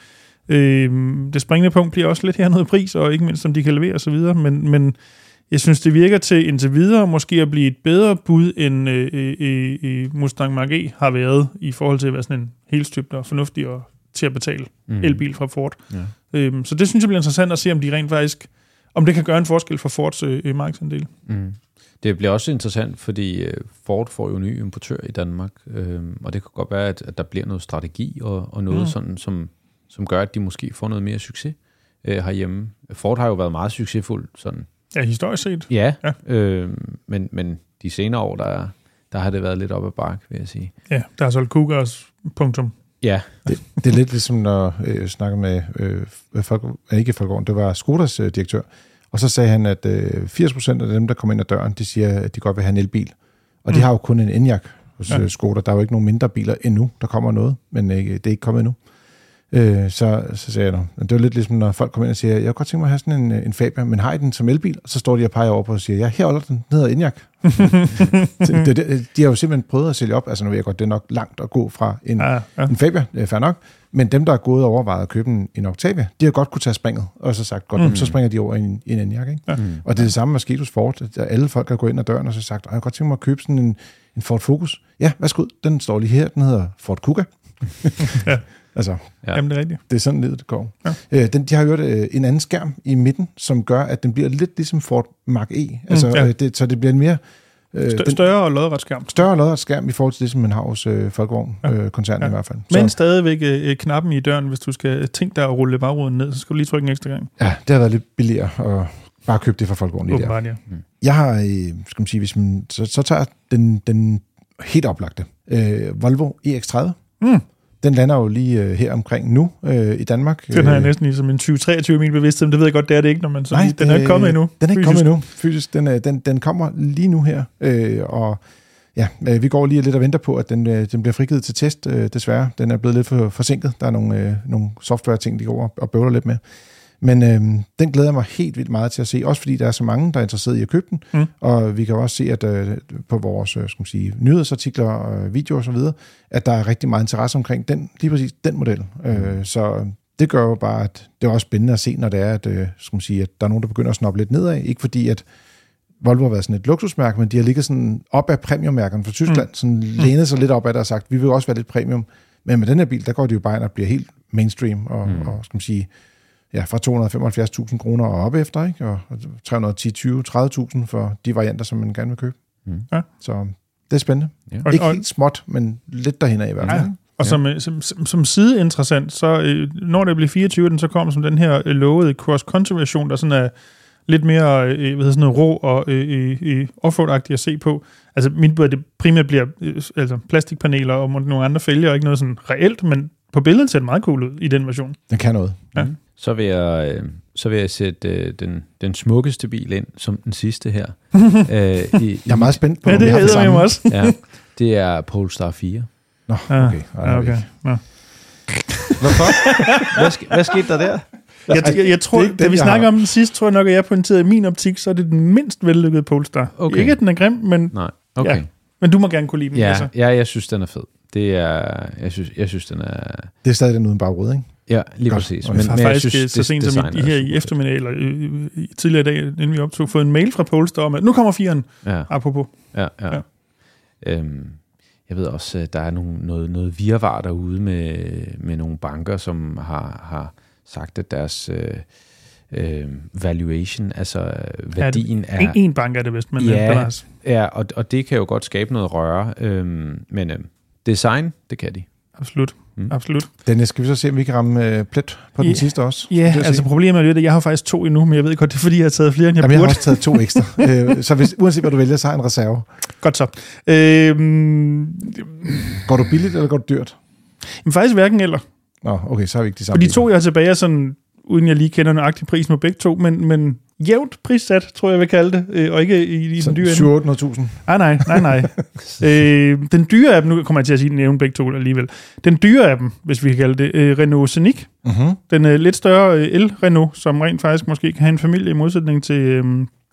Øh, det springende punkt bliver også lidt her noget pris, og ikke mindst, om de kan levere osv., men, men jeg synes, det virker til indtil videre måske at blive et bedre bud, end øh, øh, øh, Mustang Mach-E har været, i forhold til at være sådan en helt støbt og fornuftig og til at betale Mm. elbil fra Ford. Ja. Øhm, så det synes jeg bliver interessant at se, om de rent faktisk, om det kan gøre en forskel for Fords øh, øh, markedsandel. Mm. Det bliver også interessant, fordi øh, Ford får jo en ny importør i Danmark, øh, og det kan godt være, at, at der bliver noget strategi og, og noget Mm. sådan, som, som gør, at de måske får noget mere succes øh, herhjemme. Ford har jo været meget succesfuld sådan. Ja, historisk set. Ja, Ja. Øh, men, men de senere år, der, der har det været lidt op ad bakke, vil jeg sige. Ja, der er solgt Cougars, punktum. Ja, Det, det er lidt ligesom, når øh, jeg snakker med øh, folk, øh, ikke Folkevogn, det var Skodas øh, direktør, og så sagde han, at øh, 80% af dem, der kommer ind ad døren, de siger, at de godt vil have en elbil. Og de Mm. har jo kun en Enyaq hos Ja. ja. Skoda. Der er jo ikke nogen mindre biler endnu. Der kommer noget, men øh, det er ikke kommet endnu. Øh, så, så sagde jeg, "Nå, men det er jo lidt ligesom, når folk kommer ind og siger, jeg kunne godt tænke mig at have sådan en, øh, en Fabia, men har I den som elbil? Og så står de og peger over på og siger, ja, her holder den, den hedder Enyaq. Det, det, de har jo simpelthen prøvet at sælge op, altså nu ved jeg godt, det er nok langt at gå fra en, Ja, ja. en Fabia, det er fair nok, men dem, der er gået og overvejet at købe en, en Octavia, de har godt kunne tage springet, og så sagt, godt, Mm. så springer de over i en, en Enyaq, ikke? Ja. Mm. Og det er det samme med sket hos Ford, at alle folk har gået ind ad døren og så sagt, "Ej, jeg kunne godt tænke mig at købe sådan en, en Ford Focus. Ja, værsgo, den står lige her, den hedder Ford Kuga. Ja. Altså, Ja. Jamen, det er rigtigt. det er sådan livet, det går. Ja. Øh, den, de har jo øh, en anden skærm i midten, som gør, at den bliver lidt ligesom Ford Mach-E. Altså, ja. øh, det, så det bliver en mere... Øh, Stør- den, større og lodret skærm. større lodret skærm i forhold til det, som man har hos øh, Folkevogn-koncernen Ja. øh, koncernen Ja. i hvert fald. Men Så, stadigvæk øh, knappen i døren, hvis du skal tænke dig at rulle bagruden ned, så skal du lige trykke en ekstra gang. ja, det har været lidt billigere at bare købe det fra Folkevogn lige der. Åbenbart, ja. Jeg har, øh, skal man sige, hvis man, så, så tager den, den helt oplagte øh, Volvo EX30. Mm. Den lander jo lige øh, her omkring nu øh, i Danmark. Den har jeg Øh, næsten ligesom en 20-23 mil bevidsthed, men det ved jeg godt, det er det ikke, når man så Nej, lige, den er ikke kommet endnu. Den er ikke fysisk. kommet endnu, fysisk. Den, er, den, den kommer lige nu her, øh, og ja, øh, vi går lige lidt og venter på, at den, øh, den bliver frigivet til test, øh, desværre. Den er blevet lidt for forsinket. Der er nogle, øh, nogle software-ting, de går og bøvler lidt med. Men øh, den glæder jeg mig helt vildt meget til at se, også fordi der er så mange, der er interesseret i at købe den. Mm. Og vi kan også se, at øh, på vores øh, skal man sige, nyhedsartikler og øh, videoer osv., at der er rigtig meget interesse omkring den, lige præcis den model. Øh, så det gør jo bare, at det er også spændende at se, når det er, at, øh, skal man sige, at der er nogen, der begynder at snoppe lidt nedad. Ikke fordi, at Volvo har været sådan et luksusmærke, men de har ligget sådan op af premiummærkerne fra Tyskland, mm. sådan lænet sig lidt op af det og sagt, vi vil også være lidt premium, Men med den her bil, der går det jo bare ind og bliver helt mainstream, og, mm. og skal man sige, ja, fra 275.000 kroner og op efter, ikke? og 310, 20, 30.000 for de varianter, som man gerne vil købe. Mm. Ja. Så det er spændende. Ja. Ikke helt småt, men lidt derhen af i hvert fald. Ja. Og som, øh, som, som, som side interessant, så øh, når det bliver 24, den så kommer som den her øh, lovede cross-country version, der sådan er lidt mere hvad hedder sådan noget rå og øh, øh, offroad-agtig at se på. Altså mit bud det primært bliver øh, altså plastikpaneler og nogle andre fælger, og ikke noget sådan reelt, men på billedet ser det meget cool ud i den version. Den kan noget. Ja. Så vil jeg, øh, så vil jeg sætte øh, den, den smukkeste bil ind, som den sidste her. øh, i, Jeg er meget spændt på, Ja, det vi har det hedder samme. også. ja, det er Polestar 4. Nå, okay. Ej, Ja, okay. Nå. Hvorfor? hvad, sk- hvad skete der der? Jeg, jeg, jeg tror, det da den, vi snakker om den sidst, tror jeg nok, at jeg pointerede i min optik, så er det den mindst vellykkede Polestar. Okay. Ikke, at den er grim, men, Nej, okay. Ja. men du må gerne kunne lide den. Ja, Altså. ja, jeg synes, den er fed. Det er, jeg synes, jeg synes den er... Det er stadig den uden bagrude, ikke? Ja, lige Godt. præcis. Og Men, jeg men jeg faktisk synes, så sent som i, er her i eftermiddag, eller øh, øh, tidligere i dag, inden vi optog, fået en mail fra Polestar om, at nu kommer firen. Ja, apropos. ja, ja. Ja. Øhm, jeg ved også, at der er nogle, noget, noget virvar derude med, med nogle banker, som har, har sagt, at deres øh, øh, valuation, altså øh, værdien En, er... en bank er det vist, men Ja. ja. bevares. Ja, og, og det kan jo godt skabe noget røre, øhm, men øhm, design, det kan de. Absolut. Mm. Absolut. Dennis, skal vi så se, om vi kan ramme øh, plet på den sidste også? Ja, Det jeg altså problemet er jo, at jeg har faktisk to endnu, men jeg ved godt, det er fordi, jeg har taget flere, end jeg Jamen, jeg har burde. også taget to ekstra. øh, så hvis, uanset hvad du vælger, så har en reserve. Godt så. Øhm, Går du billigt, eller går du dyrt? men faktisk hverken eller. Nå, okay, så har vi ikke de For samme de biler. to, jeg har tilbage, er sådan, uden jeg lige kender nøjagtig pris med begge to, men, men jævnt prissat, tror jeg, jeg vil kalde det, øh, og ikke i, i den dyre ende. 700-800.000. Ah, nej, nej, nej. øh, den dyre af dem, nu kommer jeg til at sige, nævne begge to alligevel. Den dyre af dem, hvis vi kan kalde det, øh, Renault Scenic. Mm-hmm. Den øh, lidt større øh, el-Renault, som rent faktisk måske kan have en familie i modsætning til, øh,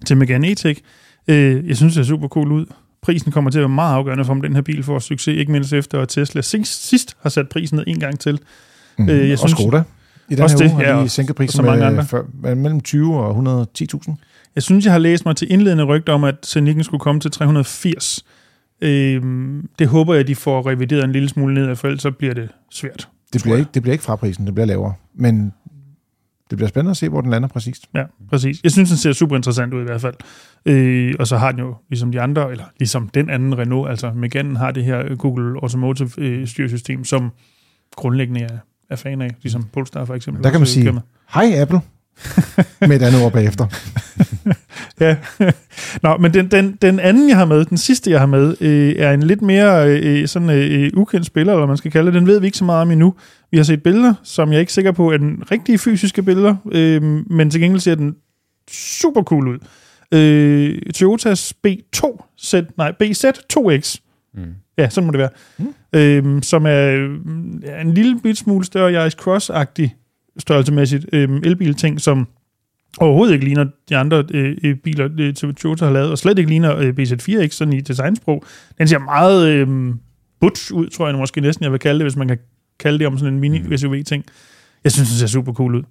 til Megane E-Tech. Øh, jeg synes, det er super cool ud. Prisen kommer til at være meget afgørende for, om den her bil får succes, ikke mindst efter at Tesla sidst, sidst har sat prisen ned en gang til. Mm-hmm. Øh, jeg og synes- Skoda. I den Også her det, uge ja, har de sænket prisen mange andre. for, mellem 20 og 110.000. Jeg synes, jeg har læst mig til indledende rygter om, at Scenichen skulle komme til 380. Øhm, det håber jeg, de får revideret en lille smule ned, for ellers så bliver det svært. Det bliver, ikke, det bliver ikke fra prisen, det bliver lavere. Men det bliver spændende at se, hvor den lander præcist. Ja, præcis. Jeg synes, den ser super interessant ud i hvert fald. Øh, og så har den jo, ligesom de andre, eller ligesom den anden Renault, altså Megane har det her Google Automotive øh, styresystem, som grundlæggende er, er fan af, ligesom Polestar for eksempel. Der kan man sige, kører med. hej Apple, med et andet ord bagefter. Ja. Nå, men den, den, den anden, jeg har med, den sidste, jeg har med, øh, er en lidt mere øh, sådan øh, ukendt spiller, eller man skal kalde det. Den ved vi ikke så meget om endnu. Vi har set billeder, som jeg er ikke sikker på er den rigtige fysiske billeder, øh, men til gengæld ser den super cool ud. Øh, Toyotas B2, Z, nej, BZ2X, Mm. ja, sådan må det være, Mm. øh, som er, er en lille bit smule større Yaris Cross-agtig størrelsemæssigt øh, elbil-ting, som overhovedet ikke ligner de andre øh, øh, biler, øh, Toyota har lavet, og slet ikke ligner øh, BZ4X sådan i designsprog. Den ser meget øh, butch ud, tror jeg måske næsten, jeg vil kalde det, hvis man kan kalde det om sådan en mini-SUV-ting. Jeg synes, den ser super cool ud.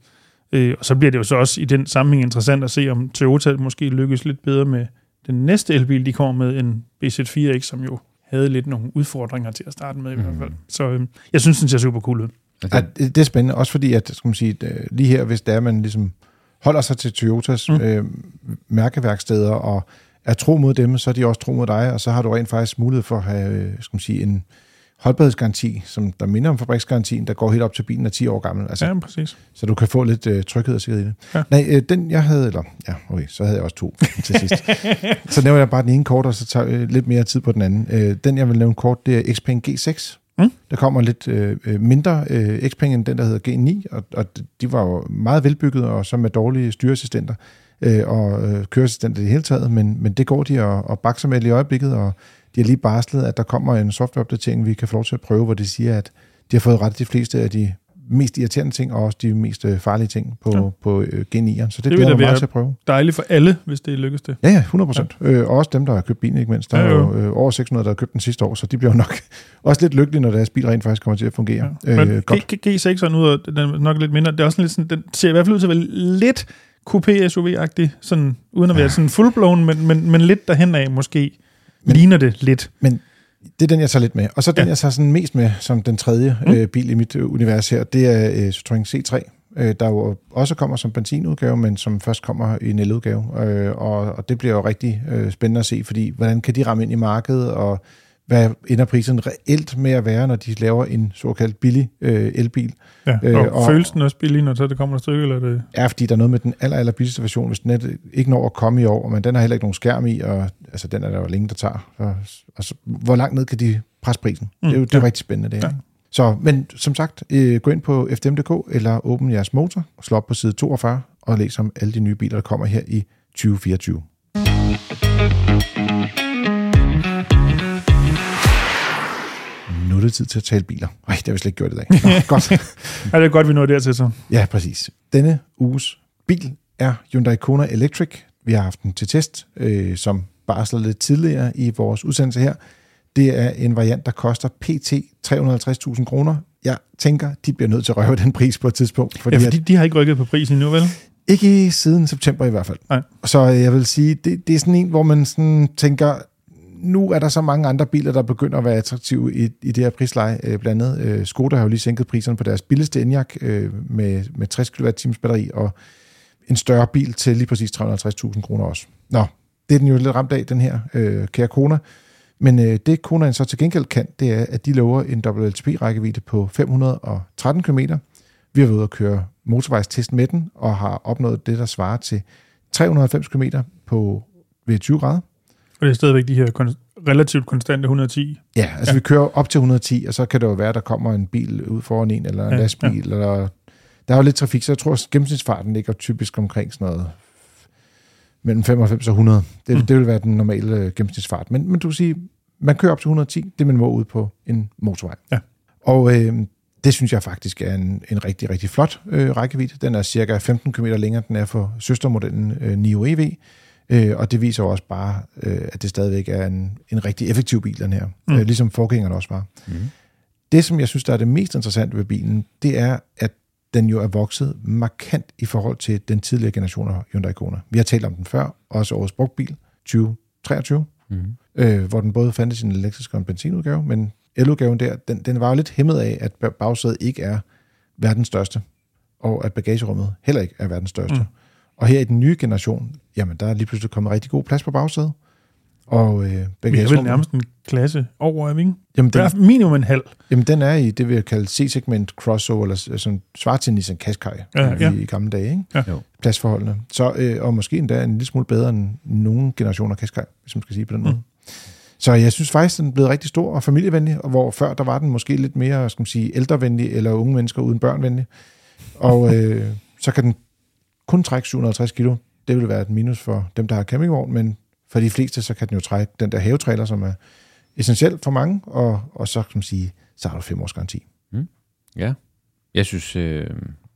Øh, og så bliver det jo så også i den sammenhæng interessant at se, om Toyota måske lykkes lidt bedre med den næste elbil, de kommer med, en BZ4X, som jo havde lidt nogle udfordringer til at starte med i hvert fald. Så øh, jeg synes, den ser super cool ud. Ja, det, det er spændende, også fordi, at skal man sige, øh, lige her, hvis det er, man ligesom holder sig til Toyotas Mm. mm. øh, mærkeværksteder og er tro mod dem, så er de også tro mod dig, og så har du rent faktisk mulighed for at have øh, skal man sige, en holdbarhedsgaranti, som der minder om fabriksgarantien, der går helt op til bilen er 10 år gammel. Altså, Ja, præcis. Så du kan få lidt øh, tryghed og sikkerhed i det. Ja. Nej, øh, den jeg havde, eller ja, okay, så havde jeg også to til sidst. så nævner jeg bare den ene kort, og så tager øh, lidt mere tid på den anden. Øh, den jeg vil nævne kort, det er Xpeng G6. Mm. Der kommer lidt øh, øh, mindre øh, Xpeng end den, der hedder G9, og, og de var jo meget velbygget, og så med dårlige styreassistenter øh, og øh, køreassistenter i det hele taget, men, men det går de og, og bakser med lige i øjeblikket, og de har lige barslet, at der kommer en softwareopdatering, vi kan få lov til at prøve, hvor de siger, at de har fået ret de fleste af de mest irriterende ting, og også de mest øh, farlige ting på, Ja. på øh, G9'eren. Så det, det glæder jeg mig til at prøve. Dejligt for alle, hvis det lykkes det. Ja, ja, 100 procent. Ja. Øh, og også dem, der har købt bilen, ikke mindst. Der Ja, er jo. øh, over 600, der har købt den sidste år, så de bliver nok også lidt lykkelige, når deres bil rent faktisk kommer til at fungere. Ja. Men Øh, godt. G- G- G6'eren ud af, den er nok lidt mindre, det er også lidt sådan, den ser i hvert fald ud til at være lidt coupé-SUV-agtig, sådan, uden at være sådan fullblown, men, men, men lidt derhen af måske Men- ligner det lidt. Men Det er den, jeg tager lidt med. Og så den, Ja. jeg tager sådan mest med som den tredje Mm. øh, bil i mit øh, univers her, det er øh, Citroën C3, øh, der jo også kommer som benzinudgave, men som først kommer i en eludgave. Øh, og, og det bliver jo rigtig øh, spændende at se, fordi hvordan kan de ramme ind i markedet, og hvad ender prisen reelt med at være, når de laver en såkaldt billig øh, elbil? Ja. Øh, Og, og- føles den også billig, når så det kommer et stykke, eller er det... er, fordi der er noget med den aller, aller billigste version, hvis den er, ikke når at komme i år, men den har heller ikke nogen skærm i, og altså, den er der jo længe, der tager. Og, og så, hvor langt ned kan de presse prisen? Mm, det er jo det er ja. rigtig spændende, det her. Ja. Ja. Så, men som sagt, øh, gå ind på fdm.dk eller åbn jeres motor, og slå op på side 42 og læs om alle de nye biler, der kommer her i 2024. Nu er det tid til at tale biler. Ej, det har vi slet ikke gjort i dag. Nå, godt. Ja, det er godt, vi når dertil så. Ja, præcis. Denne uges bil er Hyundai Kona Electric. Vi har haft den til test, øh, som barsler lidt tidligere i vores udsendelse her. Det er en variant, der koster pt. 350.000 kroner. Jeg tænker, de bliver nødt til at røve den pris på et tidspunkt. Fordi, Ja, fordi fordi... de har ikke rykket på prisen endnu, vel? Ikke siden september i hvert fald. Nej. Så jeg vil sige, det, det er sådan en, hvor man sådan tænker, nu er der så mange andre biler, der begynder at være attraktive i, i det her prisleje. Øh, blandt andet øh, Skoda har jo lige sænket priserne på deres billigste Enyaq øh, med, med 60 kWh batteri, og en større bil til lige præcis 350.000 kroner også. Nå, det er den jo lidt ramt af, den her øh, kære Kona. Men øh, det Konaen så til gengæld kan, det er, at de lover en WLTP-rækkevidde på 513 km. Vi har været ude at køre motorvejstest med den, og har opnået det, der svarer til 390 km på ved 20 grader. Og det er stadigvæk de her kon- relativt konstante 110. Ja, altså Ja. vi kører op til 110, og så kan det jo være, at der kommer en bil ud foran en, eller en Ja, lastbil, ja. eller... Der er jo lidt trafik, så jeg tror, at gennemsnitsfarten ligger typisk omkring sådan noget mellem 95 og 100. Det, Mm. det vil være den normale øh, gennemsnitsfart. Men, men du kan sige, man kører op til 110, det man må ud på en motorvej. Ja. Og øh, det synes jeg faktisk er en, en rigtig, rigtig flot øh, rækkevidde. Den er cirka 15 km længere, end den er for søstermodellen øh, Nio EV. Øh, og det viser jo også bare, øh, at det stadigvæk er en, en rigtig effektiv bil, den her. Mm. Øh, ligesom forgængeren også var. Mm. Det, som jeg synes, der er det mest interessante ved bilen, det er, at den jo er vokset markant i forhold til den tidligere generation af Hyundai Kona. Vi har talt om den før, også årets brugtbil 2023, Mm. øh, hvor den både fandtes i en elektrisk og en benzinudgave, men eludgaven der, den, den var jo lidt hæmmet af, at bag- bagsædet ikke er verdens største, og at bagagerummet heller ikke er verdens største. Mm. Og her i den nye generation, jamen der er lige pludselig kommet rigtig god plads på bagsædet, og øh, Vi er vel nærmest en klasse over, er vi ikke? jamen, Der den, er minimum en halv. Jamen, den er i det, vi har kaldt C-segment crossover, eller s- som svarer til Nissan Qashqai Ja, ja, i, i gamle dage, ikke? Ja. Jo. Pladsforholdene. Så, øh, og måske endda en lille smule bedre end nogle generationer Qashqai, hvis man skal sige på den Mm. måde. Så jeg synes faktisk, den er blevet rigtig stor og familievenlig, og hvor før der var den måske lidt mere, skal man sige, ældrevenlig, eller unge mennesker uden børn venlig. Og øh, så kan den kun trække 750 kilo. Det vil være et minus for dem, der har campingvogn, men for de fleste, så kan den jo trække den der havetræler, som er essentiel for mange, og, og så kan man sige, så har du fem års garanti. Mm. Ja. Jeg synes, øh,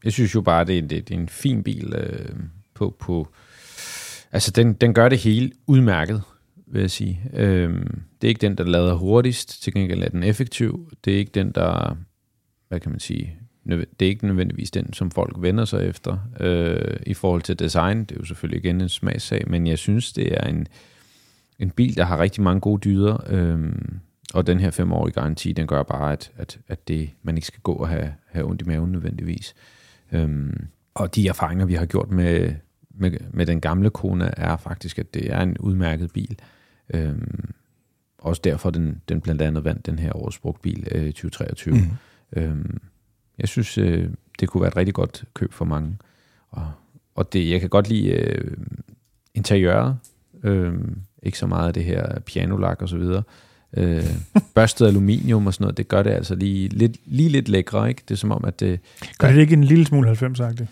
jeg synes jo bare, det er, det, det er en fin bil øh, på, på... Altså, den, den gør det hele udmærket, vil jeg sige. Øh, det er ikke den, der lader hurtigst. Til gengæld er den effektiv. Det er ikke den, der... Hvad kan man sige? Det er ikke nødvendigvis den, som folk vender sig efter. Øh, I forhold til design, det er jo selvfølgelig igen en smagssag, men jeg synes, det er en, en bil, der har rigtig mange gode dyder. Øh, og den her femårige garanti, den gør bare, at, at, at det, man ikke skal gå og have, have ondt i maven nødvendigvis. Øhm, og de erfaringer, vi har gjort med, med, med den gamle Kona, er faktisk, at det er en udmærket bil. Øhm, også derfor den, den blandt andet vandt den her årets brugtbil øh, 2023. Mm. Øhm, jeg synes, øh, det kunne være et rigtig godt køb for mange. Og, og det, jeg kan godt lide øh, interiøret. Øh, ikke så meget af det her pianolak og så videre. Øh, børstet aluminium og sådan noget, det gør det altså lige lidt, lige lidt lækre, ikke? Det er som om, at det... Gør det ikke en lille smule 90-agtigt?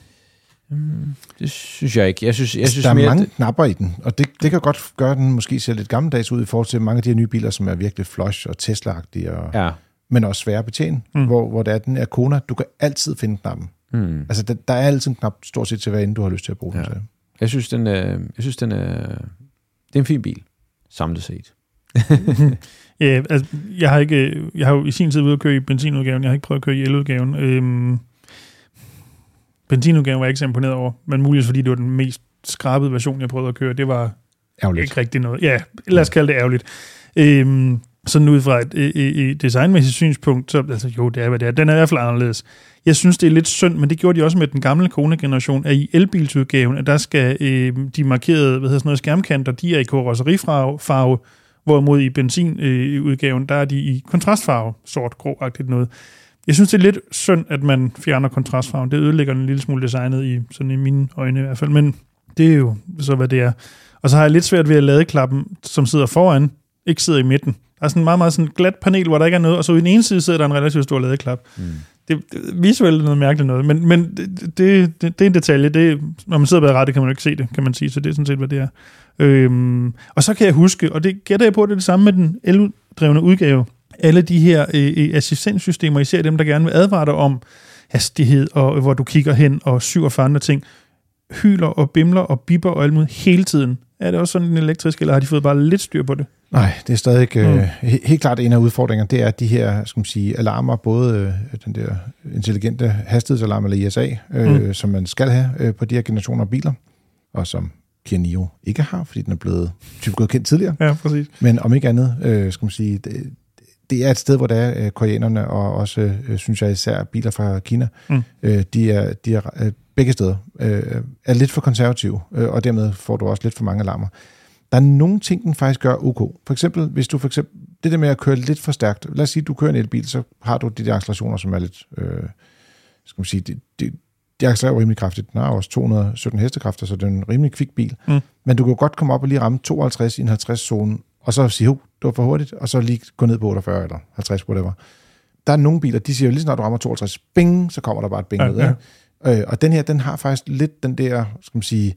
Mm, det synes jeg ikke. Jeg synes, jeg synes der er mere, mange det, knapper i den, og det, det kan godt gøre, at den måske ser lidt gammeldags ud i forhold til mange af de her nye biler, som er virkelig flush og Tesla-agtige, og, ja. Men også svære at betjene, Mm. mm. hvor, hvor der er den er Kona, du kan altid finde knappen. Mm. Altså, der, der er altid en knap stort set til, hvad end du har lyst til at bruge Ja. den til. Jeg synes, den er, jeg synes, den er, det er en fin bil, samlet set. Ja, altså, jeg har, ikke, jeg har jo i sin tid været at køre i benzinudgaven, jeg har ikke prøvet at køre i eludgaven. Øhm, benzinudgaven var jeg ikke så imponeret over, men muligvis fordi det var den mest skrabede version, jeg prøvede at køre. Det var Ærgerligt. ikke rigtig noget. Ja, lad os kalde det ærgerligt. Øhm, sådan ud fra et, et, et designmæssigt synspunkt, så altså, jo, det er, hvad det er. Den er i hvert fald anderledes. Jeg synes, det er lidt synd, men det gjorde de også med den gamle Kona-generation, at i elbilsudgaven, at der skal øh, de markerede hvad hedder sådan noget, skærmkanter, de er i karosserifarve, hvorimod i benzinudgaven, øh, der er de i kontrastfarve, sort, grå noget. Jeg synes, det er lidt synd, at man fjerner kontrastfarven. Det ødelægger en lille smule designet i, sådan i mine øjne i hvert fald, men det er jo så, hvad det er. Og så har jeg lidt svært ved at lade klappen, som sidder foran, ikke sidder i midten. Der er sådan en meget, meget sådan glat panel, hvor der ikke er noget, og så i den ene side sidder der en relativt stor ladeklap. Mm. Det, det visuelt noget mærkeligt noget, men, men det, det, det, er en detalje. Det, når man sidder bag rettet, kan man jo ikke se det, kan man sige, så det er sådan set, hvad det er. Øhm, og så kan jeg huske, og det gætter jeg på, det er det samme med den eldrevne udgave, alle de her øh, øh, assistenssystemer, især dem, der gerne vil advare dig om hastighed, og hvor du kigger hen, og 47 andre ting, hyler og bimler og bipper og alt muligt hele tiden. Er det også sådan en elektrisk, eller har de fået bare lidt styr på det? Nej, det er stadig øh, mm. helt klart en af udfordringerne, det er, at de her skal man sige, alarmer, både øh, den der intelligente hastighedsalarm eller ISA, øh, mm. som man skal have øh, på de her generationer af biler, og som Kia Nio ikke har, fordi den er blevet typisk godkendt tidligere. Ja, præcis. Men om ikke andet, øh, skal man sige, det, det er et sted, hvor der er øh, koreanerne, og også, øh, synes jeg især, biler fra Kina, mm. øh, de er, de er øh, begge steder, øh, er lidt for konservative, øh, og dermed får du også lidt for mange alarmer. Der er nogle ting, den faktisk gør ok. For eksempel, hvis du for eksempel, det der med at køre lidt for stærkt, lad os sige, at du kører en elbil, så har du de der accelerationer, som er lidt, øh, skal man sige, de, de, de accelererer rimelig kraftigt. Den har også 217 hestekræfter, så det er en rimelig kvik bil. Mm. Men du kan godt komme op og lige ramme 52 i en 50-zone, og så sige, det var for hurtigt, og så lige gå ned på 48 eller 50, whatever. Der er nogle biler, de siger jo lige snart du rammer 52, bing, så kommer der bare et bing ja, ud. Ja. Øh, og den her, den har faktisk lidt den der, skal man sige,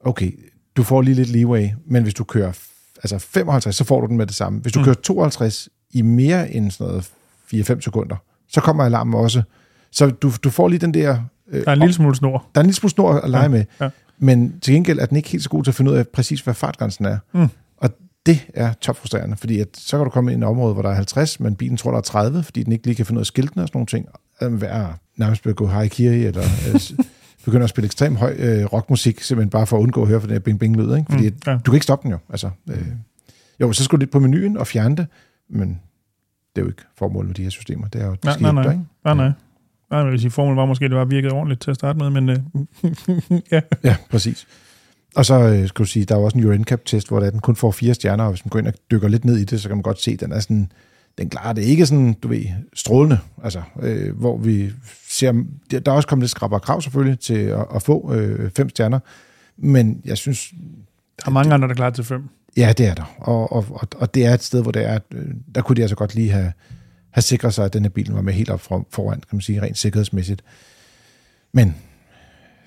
okay, du får lige lidt leeway, men hvis du kører altså 55, så får du den med det samme. Hvis du mm. kører 52 i mere end sådan noget 4-5 sekunder, så kommer alarmen også. Så du, du får lige den der... Øh, der er en lille smule snor. Der er en lille smule snor at lege ja, med. Ja. Men til gengæld er den ikke helt så god til at finde ud af præcis, hvad fartgrænsen er. Mm. Og det er topfrustrerende, fordi at, så kan du komme ind i et område, hvor der er 50, men bilen tror, der er 30, fordi den ikke lige kan finde ud af skiltene og sådan nogle ting. Hvad nærmest begå haikiri, eller øh, begynder at spille ekstremt høj øh, rockmusik, simpelthen bare for at undgå at høre for den her bing-bing-lyd, ikke? Fordi mm, ja. du kan ikke stoppe den jo. Altså, øh, jo, så skulle du lidt på menuen og fjerne det, men det er jo ikke formålet med de her systemer. Det er jo, nej, nej, nej. ikke? Nej, nej. Nej, jeg vil sige, formålet var måske, at det var virket ordentligt til at starte med, men øh, ja. Ja, præcis. Og så øh, skal du sige, der er jo også en Euro NCAP-test, hvor der den kun får fire stjerner, og hvis man går ind og dykker lidt ned i det, så kan man godt se, at den er sådan, den klarer det ikke sådan, du ved, strålende, altså, øh, hvor vi ser, der er også kommet lidt skrab og krav selvfølgelig til at, at få øh, fem stjerner, men jeg synes... Der er mange andre, der er klar til fem. Ja, det er der, og, og, og, og det er et sted, hvor det er, øh, der kunne de altså godt lige have, have sikret sig, at denne bil var med helt op foran, kan man sige, rent sikkerhedsmæssigt. Men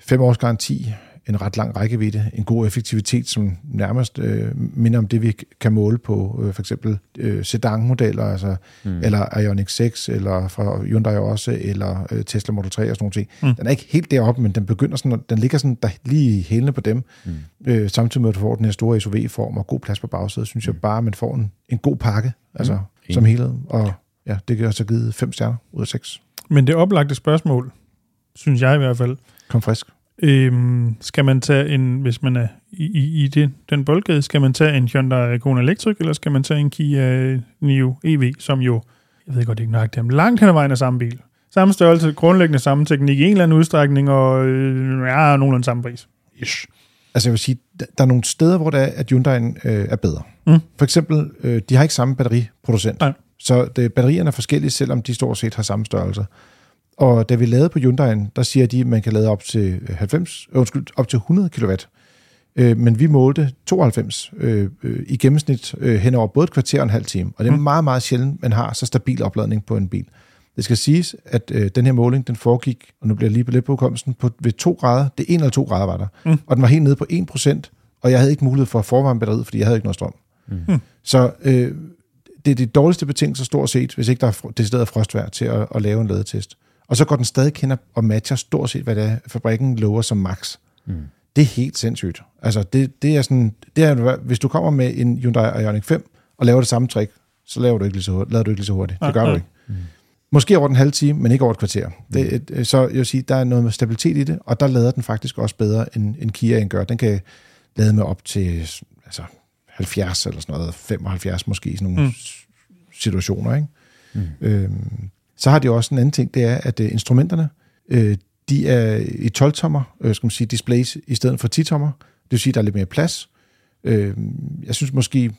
fem års garanti, en ret lang rækkevidde, en god effektivitet, som nærmest øh, minder om det, vi kan måle på øh, for eksempel øh, sedan-modeller, altså, mm. eller Ioniq 6, eller fra Hyundai også, eller øh, Tesla Model 3 og sådan noget. Mm. Den er ikke helt deroppe, men den begynder sådan, den ligger sådan der, lige i hælene på dem, mm. øh, samtidig med, at du får den her store SUV-form og god plads på bagsædet, synes mm. jeg bare, at man får en, en god pakke, altså mm. som helhed, og ja, det kan også have givet fem stjerner ud af seks. Men det oplagte spørgsmål, synes jeg i hvert fald, Kom frisk. Øhm, skal man tage en, hvis man er i, i, i det, den boldgade, skal man tage en Hyundai Kona Electric, eller skal man tage en Kia Nio EV, som jo, jeg ved godt ikke nok, det er langt hen ad vejen af samme bil. Samme størrelse, grundlæggende samme teknik i en eller anden udstrækning, og øh, ja, nogenlunde samme pris. Ish. Altså jeg vil sige, der er nogle steder, hvor der er, at Hyundai øh, er bedre. Mm. For eksempel, øh, de har ikke samme batteriproducent. Nej. Så det, batterierne er forskellige, selvom de stort set har samme størrelse. Og da vi lavede på Hyundai'en, der siger de, at man kan lade op til 90, øh, undskyld, op til 100 kW. Øh, men vi målte 92 øh, øh, i gennemsnit øh, hen over både et kvarter og en halv time. Og det er mm. meget, meget sjældent, man har så stabil opladning på en bil. Det skal siges, at øh, den her måling, den foregik, og nu bliver jeg lige på lidt på hukommelsen, på, ved 2 grader. Det er 1 eller 2 grader var der. Mm. Og den var helt nede på 1 procent, og jeg havde ikke mulighed for at forvarme batteriet, fordi jeg havde ikke noget strøm. Mm. Så øh, det er de dårligste betingelser stort set, hvis ikke der er decideret frostvær til at, at lave en ladetest. Og så går den stadig kender og matcher stort set, hvad det er, fabrikken lover som max. Mm. Det er helt sindssygt. Altså, det, det er sådan, det er, hvis du kommer med en Hyundai Ioniq 5 og laver det samme trick, så laver du ikke lige så hurtigt. Laver du ikke lige så hurtigt. Det gør du ikke. Mm. Måske over den halve time, men ikke over et kvarter. Mm. Det, så jeg vil sige, der er noget med stabilitet i det, og der lader den faktisk også bedre, end, end Kia en gør. Den kan lade med op til altså, 70 eller sådan noget, 75 måske, sådan nogle mm. situationer. Ikke? Mm. Øhm, så har de også en anden ting, det er, at øh, instrumenterne, øh, de er i 12-tommer, øh, skal man sige, displays i stedet for 10-tommer. Det vil sige, at der er lidt mere plads. Øh, jeg synes måske,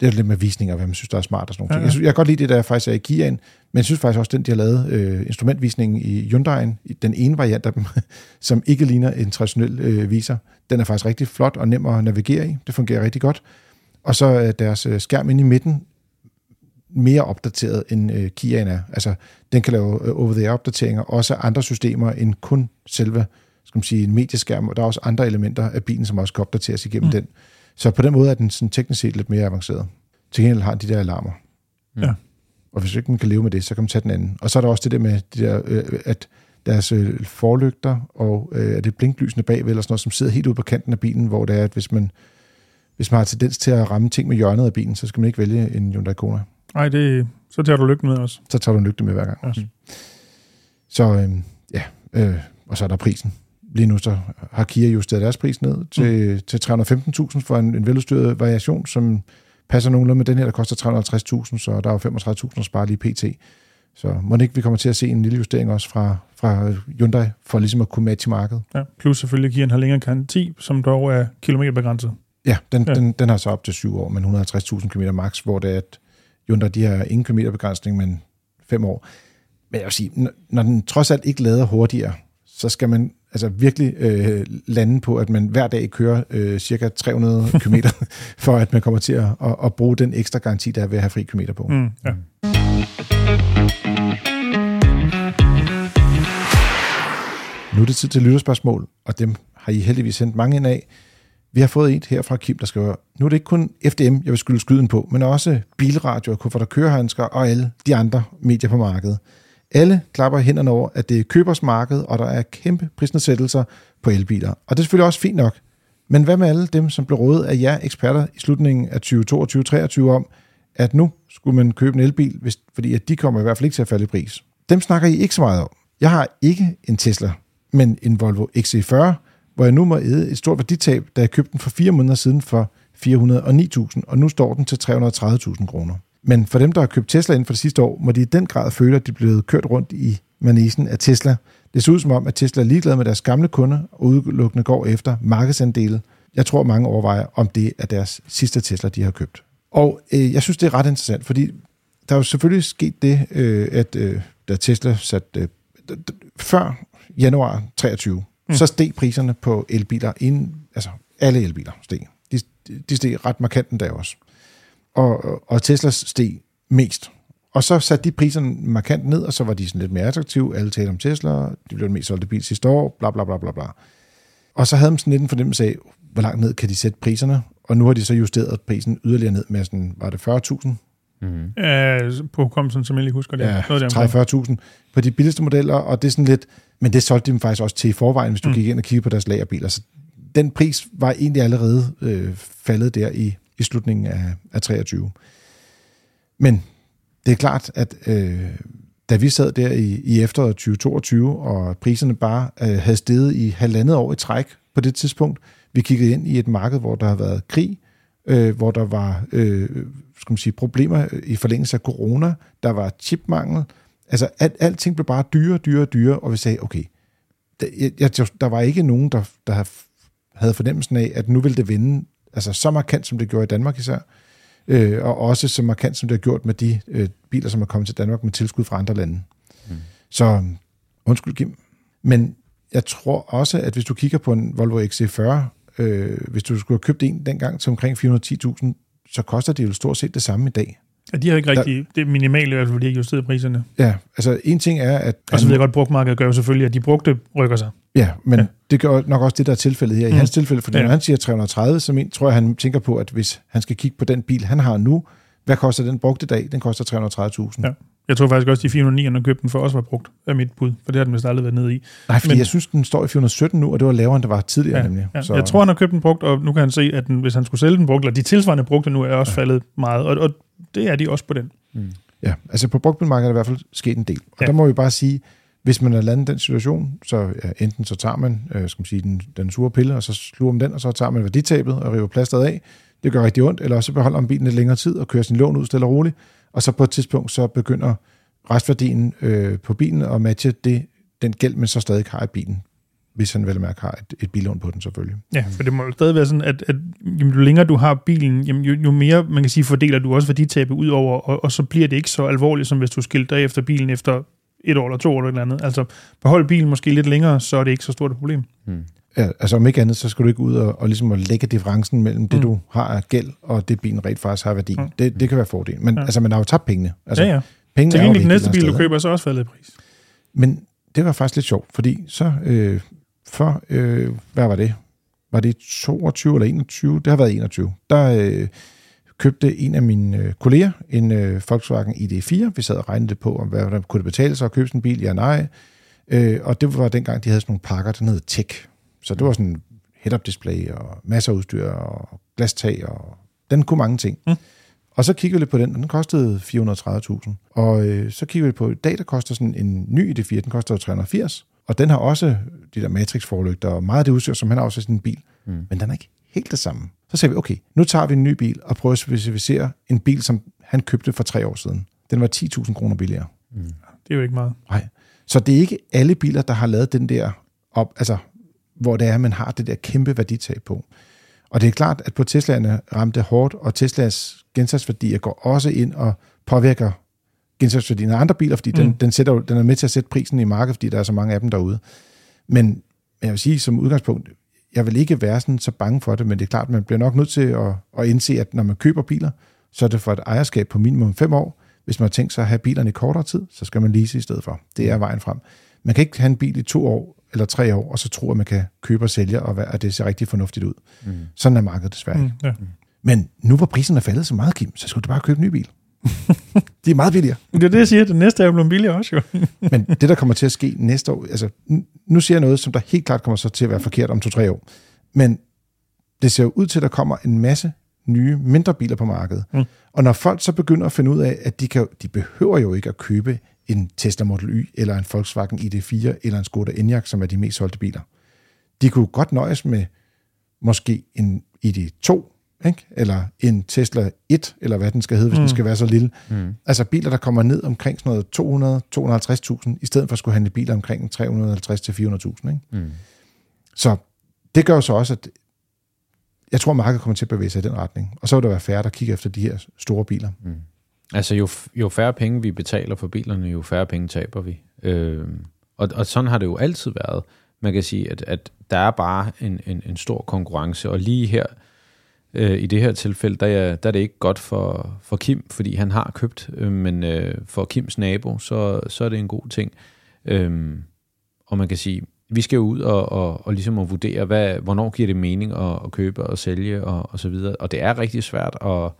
det er lidt med visninger, hvad man synes, der er smart og sådan noget. Ja, ja. Jeg, synes, jeg kan godt lide det, der faktisk er i Kia'en, men jeg synes faktisk også, den, de har lavet øh, instrumentvisningen i Hyundai'en, den ene variant af dem, som ikke ligner en traditionel øh, viser, den er faktisk rigtig flot og nem at navigere i. Det fungerer rigtig godt. Og så er deres øh, skærm inde i midten mere opdateret, end øh, Kia'en er. Altså, den kan lave øh, over-the-air-opdateringer, også andre systemer end kun selve skal man sige, en medieskærm, og der er også andre elementer af bilen, som også kan opdateres igennem mm. den. Så på den måde er den sådan teknisk set lidt mere avanceret. Til gengæld har de der alarmer. Ja. Og hvis ikke man kan leve med det, så kan man tage den anden. Og så er der også det der med, de der, øh, at deres øh, forlygter og øh, er det blinklysene bagved, eller sådan noget, som sidder helt ude på kanten af bilen, hvor det er, at hvis man, hvis man har tendens til at ramme ting med hjørnet af bilen, så skal man ikke vælge en Hyundai Kona. Nej, det, så tager du lygten med også. Så tager du en lygte med hver gang. Yes. Mm. Så øh, ja, øh, og så er der prisen. Lige nu så har Kia justeret deres pris ned til, mm. til 315.000 for en, en veludstyret variation, som passer nogenlunde med den her, der koster 350.000, så der er jo 35.000 at spare lige pt. Så må ikke vi kommer til at se en lille justering også fra, fra Hyundai, for ligesom at kunne matche markedet. Ja, plus selvfølgelig Kia'en har længere garanti, som dog er kilometerbegrænset. Ja, den, ja. Den, den har så op til 7 år, men 150.000 km max, hvor det er, at Hyundai de har ingen kilometerbegrænsning, men 5 år. Men jeg vil sige, når, når den trods alt ikke lader hurtigere, så skal man altså virkelig øh, lande på, at man hver dag kører øh, cirka 300 km, for at man kommer til at, at, at bruge den ekstra garanti, der er ved at have fri kilometer på. Mm, ja. Nu er det tid til lytterspørgsmål, og dem har I heldigvis sendt mange ind af. Vi har fået et her fra Kim, der skriver, nu er det ikke kun FDM, jeg vil skylde skyden på, men også bilradio, kufferter, kørehandsker og alle de andre medier på markedet. Alle klapper hænderne over, at det er købers marked, og der er kæmpe prisnedsættelser på elbiler. Og det er selvfølgelig også fint nok. Men hvad med alle dem, som blev rådet af jer eksperter i slutningen af 2022-2023 om, at nu skulle man købe en elbil, hvis, fordi at de kommer i hvert fald ikke til at falde i pris. Dem snakker I ikke så meget om. Jeg har ikke en Tesla, men en Volvo XC40, hvor jeg nu må æde et stort værditab, da jeg købte den for fire måneder siden for 409.000, og nu står den til 330.000 kroner. Men for dem, der har købt Tesla inden for det sidste år, må de i den grad føle, at de er blevet kørt rundt i manesen af Tesla. Det ser ud som om, at Tesla er ligeglad med deres gamle kunder og udelukkende går efter markedsandele. Jeg tror, mange overvejer, om det er deres sidste Tesla, de har købt. Og øh, jeg synes, det er ret interessant, fordi der er jo selvfølgelig sket det, øh, at øh, da Tesla satte øh, før januar 23, mm. så steg priserne på elbiler, inden, altså alle elbiler steg. De, de steg ret markant endda også og, og Tesla steg mest. Og så satte de priserne markant ned, og så var de sådan lidt mere attraktive. Alle talte om Tesla, de blev den mest solgte bil sidste år, bla bla bla bla bla. Og så havde de sådan lidt en fornemmelse af, hvor langt ned kan de sætte priserne, og nu har de så justeret prisen yderligere ned med sådan, var det 40.000? Mm. Ja, på hukommelsen, som jeg lige husker det. Ja, 30-40.000 på de billigste modeller, og det er sådan lidt, men det solgte de faktisk også til i forvejen, hvis du mm. gik ind og kiggede på deres lagerbiler. Så den pris var egentlig allerede øh, faldet der i i slutningen af, af 23. Men det er klart, at øh, da vi sad der i, i efteråret 2022, og priserne bare øh, havde steget i halvandet år i træk på det tidspunkt, vi kiggede ind i et marked, hvor der har været krig, øh, hvor der var øh, skal man sige, problemer i forlængelse af corona, der var chipmangel, altså alt, alting blev bare dyrere, dyrere, dyrere, og vi sagde, okay, der, jeg, der var ikke nogen, der, der havde fornemmelsen af, at nu ville det vende Altså så markant, som det gjorde i Danmark især. Øh, og også så markant, som det har gjort med de øh, biler, som er kommet til Danmark med tilskud fra andre lande. Mm. Så undskyld, Kim. Men jeg tror også, at hvis du kigger på en Volvo XC40, øh, hvis du skulle have købt en dengang til omkring 410.000, så koster det jo stort set det samme i dag. Ja, de har ikke rigtig, der, det er minimalt i hvert fald, de har ikke justeret priserne. Ja, altså en ting er, at... Og så ved jeg godt, brugtmarkedet gør jo selvfølgelig, at de brugte rykker sig. Ja, men ja. det gør nok også det, der er tilfældet her. I mm. hans tilfælde, fordi ja. når han siger 330, så men, tror jeg, han tænker på, at hvis han skal kigge på den bil, han har nu, hvad koster den brugte dag? Den koster 330.000. Ja. Jeg tror faktisk også, at de 409, han købte den for, også var brugt af mit bud, for det har den vist aldrig været nede i. Nej, fordi Men, jeg synes, den står i 417 nu, og det var lavere, end det var tidligere ja, nemlig. Ja. Så. Jeg tror, han har købt den brugt, og nu kan han se, at den, hvis han skulle sælge den brugt, eller de tilsvarende brugte nu, er også ja. faldet meget, og, og det er de også på den. Mm. Ja, altså på brugtbilmarkedet er der i hvert fald sket en del. Og ja. der må vi bare sige, hvis man er landet den situation, så ja, enten så tager man øh, skal man sige, den, den sure pille, og så sluger man den, og så tager man værditabet og river plasteret af. Det gør rigtig ondt, eller så beholder man bilen lidt længere tid og kører sin lån ud stille og roligt, og så på et tidspunkt, så begynder restværdien øh, på bilen at matche det, den gæld, man så stadig har i bilen hvis han vel mærke har et, et billån på den selvfølgelig. Ja, for det må jo stadig være sådan, at, at jamen, jo længere du har bilen, jamen, jo, jo mere, man kan sige, fordeler du også værditabet ud over, og, og så bliver det ikke så alvorligt, som hvis du skilter efter bilen efter et år eller to år eller et eller andet. Altså, behold bilen måske lidt længere, så er det ikke så stort et problem. Hmm. Altså om ikke andet, så skal du ikke ud og, og ligesom at lægge differencen mellem det, mm. du har af gæld, og det bilen rent faktisk har værdi. Mm. Det, det kan være fordel. Men ja. altså, man har jo tabt pengene. Altså, ja, ja. Pengene Til gengæld den næste bil, du køber, er så også faldet i pris. Men det var faktisk lidt sjovt, fordi så øh, for, øh, hvad var det? Var det 22 eller 21? Det har været 21. Der øh, købte en af mine øh, kolleger en øh, Volkswagen ID4. Vi sad og regnede det på, om hvad, hvordan kunne det betale sig at købe sådan en bil? Ja, nej. Øh, og det var dengang, de havde sådan nogle pakker, der hed Tech. Så det var sådan head-up display og masser af udstyr og glastag, og den kunne mange ting. Mm. Og så kiggede vi lidt på den, og den kostede 430.000. Og øh, så kiggede vi på, i dag der koster sådan en ny ID4, den koster 380. Og den har også de der matrixforlygter og meget af det udstyr, som han har også i sin bil. Mm. Men den er ikke helt det samme. Så sagde vi, okay, nu tager vi en ny bil og prøver at specificere en bil, som han købte for tre år siden. Den var 10.000 kroner billigere. Mm. Det er jo ikke meget. Nej. Så det er ikke alle biler, der har lavet den der op, altså, hvor det er, man har det der kæmpe værditab på. Og det er klart, at på Teslaerne ramte hårdt, og Teslas gensatsværdier går også ind og påvirker gensalgsværdien af andre biler, fordi mm. den, den, sætter, den er med til at sætte prisen i markedet, fordi der er så mange af dem derude. Men jeg vil sige, som udgangspunkt, jeg vil ikke være sådan så bange for det, men det er klart, man bliver nok nødt til at, at indse, at når man køber biler, så er det for et ejerskab på minimum fem år. Hvis man har tænkt sig at have bilerne i kortere tid, så skal man lease i stedet for. Det er vejen frem. Man kan ikke have en bil i to år eller tre år, og så tro, at man kan købe og sælge, og at det ser rigtig fornuftigt ud. Mm. Sådan er markedet desværre ikke. Mm, ja. Men nu hvor priserne er faldet så meget, Kim, så skulle du bare købe en ny bil. de er meget billigere. Det er det, jeg siger. Det næste er jo blevet billigere også, jo. Men det, der kommer til at ske næste år, altså nu siger jeg noget, som der helt klart kommer så til at være forkert om to-tre år. Men det ser jo ud til, at der kommer en masse nye, mindre biler på markedet. Mm. Og når folk så begynder at finde ud af, at de, kan, de behøver jo ikke at købe en Tesla Model Y, eller en Volkswagen ID4, eller en Skoda Enyaq, som er de mest solgte biler. De kunne godt nøjes med måske en ID2, ikke? eller en Tesla 1, eller hvad den skal hedde, hvis mm. den skal være så lille. Mm. Altså biler, der kommer ned omkring sådan noget 200-250.000, i stedet for at skulle handle biler omkring 350-400.000. Ikke? Mm. Så det gør så også, at jeg tror, markedet kommer til at bevæge sig i den retning. Og så vil der være færre, der kigger efter de her store biler. Mm. Altså jo, jo færre penge vi betaler for bilerne, jo færre penge taber vi. Øh, og, og sådan har det jo altid været. Man kan sige, at, at der er bare en, en, en stor konkurrence, og lige her Øh, I det her tilfælde, der er, der er det ikke godt for, for Kim, fordi han har købt, øh, men øh, for Kims nabo, så, så er det en god ting. Øh, og man kan sige, vi skal jo ud og, og, og ligesom at vurdere, hvad, hvornår giver det mening at, at købe og sælge og, og så videre. Og det er rigtig svært at,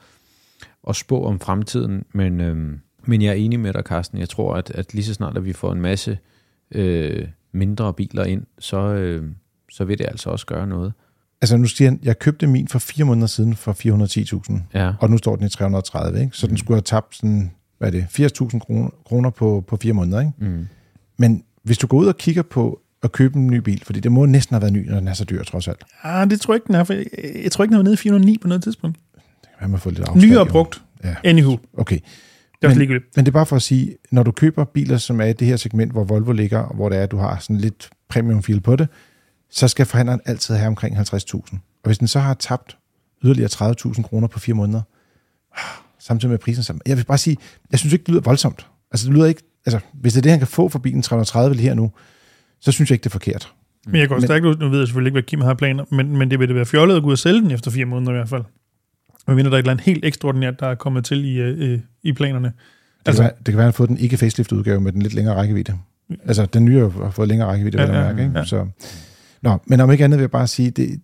at spå om fremtiden, men, øh, men jeg er enig med dig, Carsten. Jeg tror, at, at lige så snart, at vi får en masse øh, mindre biler ind, så, øh, så vil det altså også gøre noget. Altså nu siger han, jeg købte min for fire måneder siden for 410.000, ja. og nu står den i 330, ikke? så mm. den skulle have tabt sådan, hvad er det, 80.000 kroner, kroner på, på fire måneder. Ikke? Mm. Men hvis du går ud og kigger på at købe en ny bil, fordi det må næsten have været ny, når den er så dyr, trods alt. Ja, det tror jeg ikke, den er, for jeg, jeg tror ikke, den var nede i 409 på noget tidspunkt. Kan man få lidt afslag. Nyere brugt. Ja. Anywho. Okay. Det er men, men det er bare for at sige, når du køber biler, som er i det her segment, hvor Volvo ligger, og hvor det er, at du har sådan lidt premium feel på det, så skal forhandleren altid have omkring 50.000. Og hvis den så har tabt yderligere 30.000 kroner på fire måneder, samtidig med prisen sammen. Jeg vil bare sige, jeg synes ikke, det lyder voldsomt. Altså, det lyder ikke, altså, hvis det er det, han kan få for bilen 330 her nu, så synes jeg ikke, det er forkert. Men jeg går stærkt ud, nu ved jeg selvfølgelig ikke, hvad Kim har planer, men, men det vil det være fjollet at gå ud og sælge den efter fire måneder i hvert fald. Men mener der er et eller andet helt ekstraordinært, der er kommet til i, øh, i planerne. Det, altså, kan være, det kan være, at han har fået den ikke facelift udgave med den lidt længere rækkevidde. Altså, den nye har fået længere rækkevidde, ja, vil jeg mærke. Ikke? Ja. Så, Nå, men om ikke andet vil jeg bare sige, det,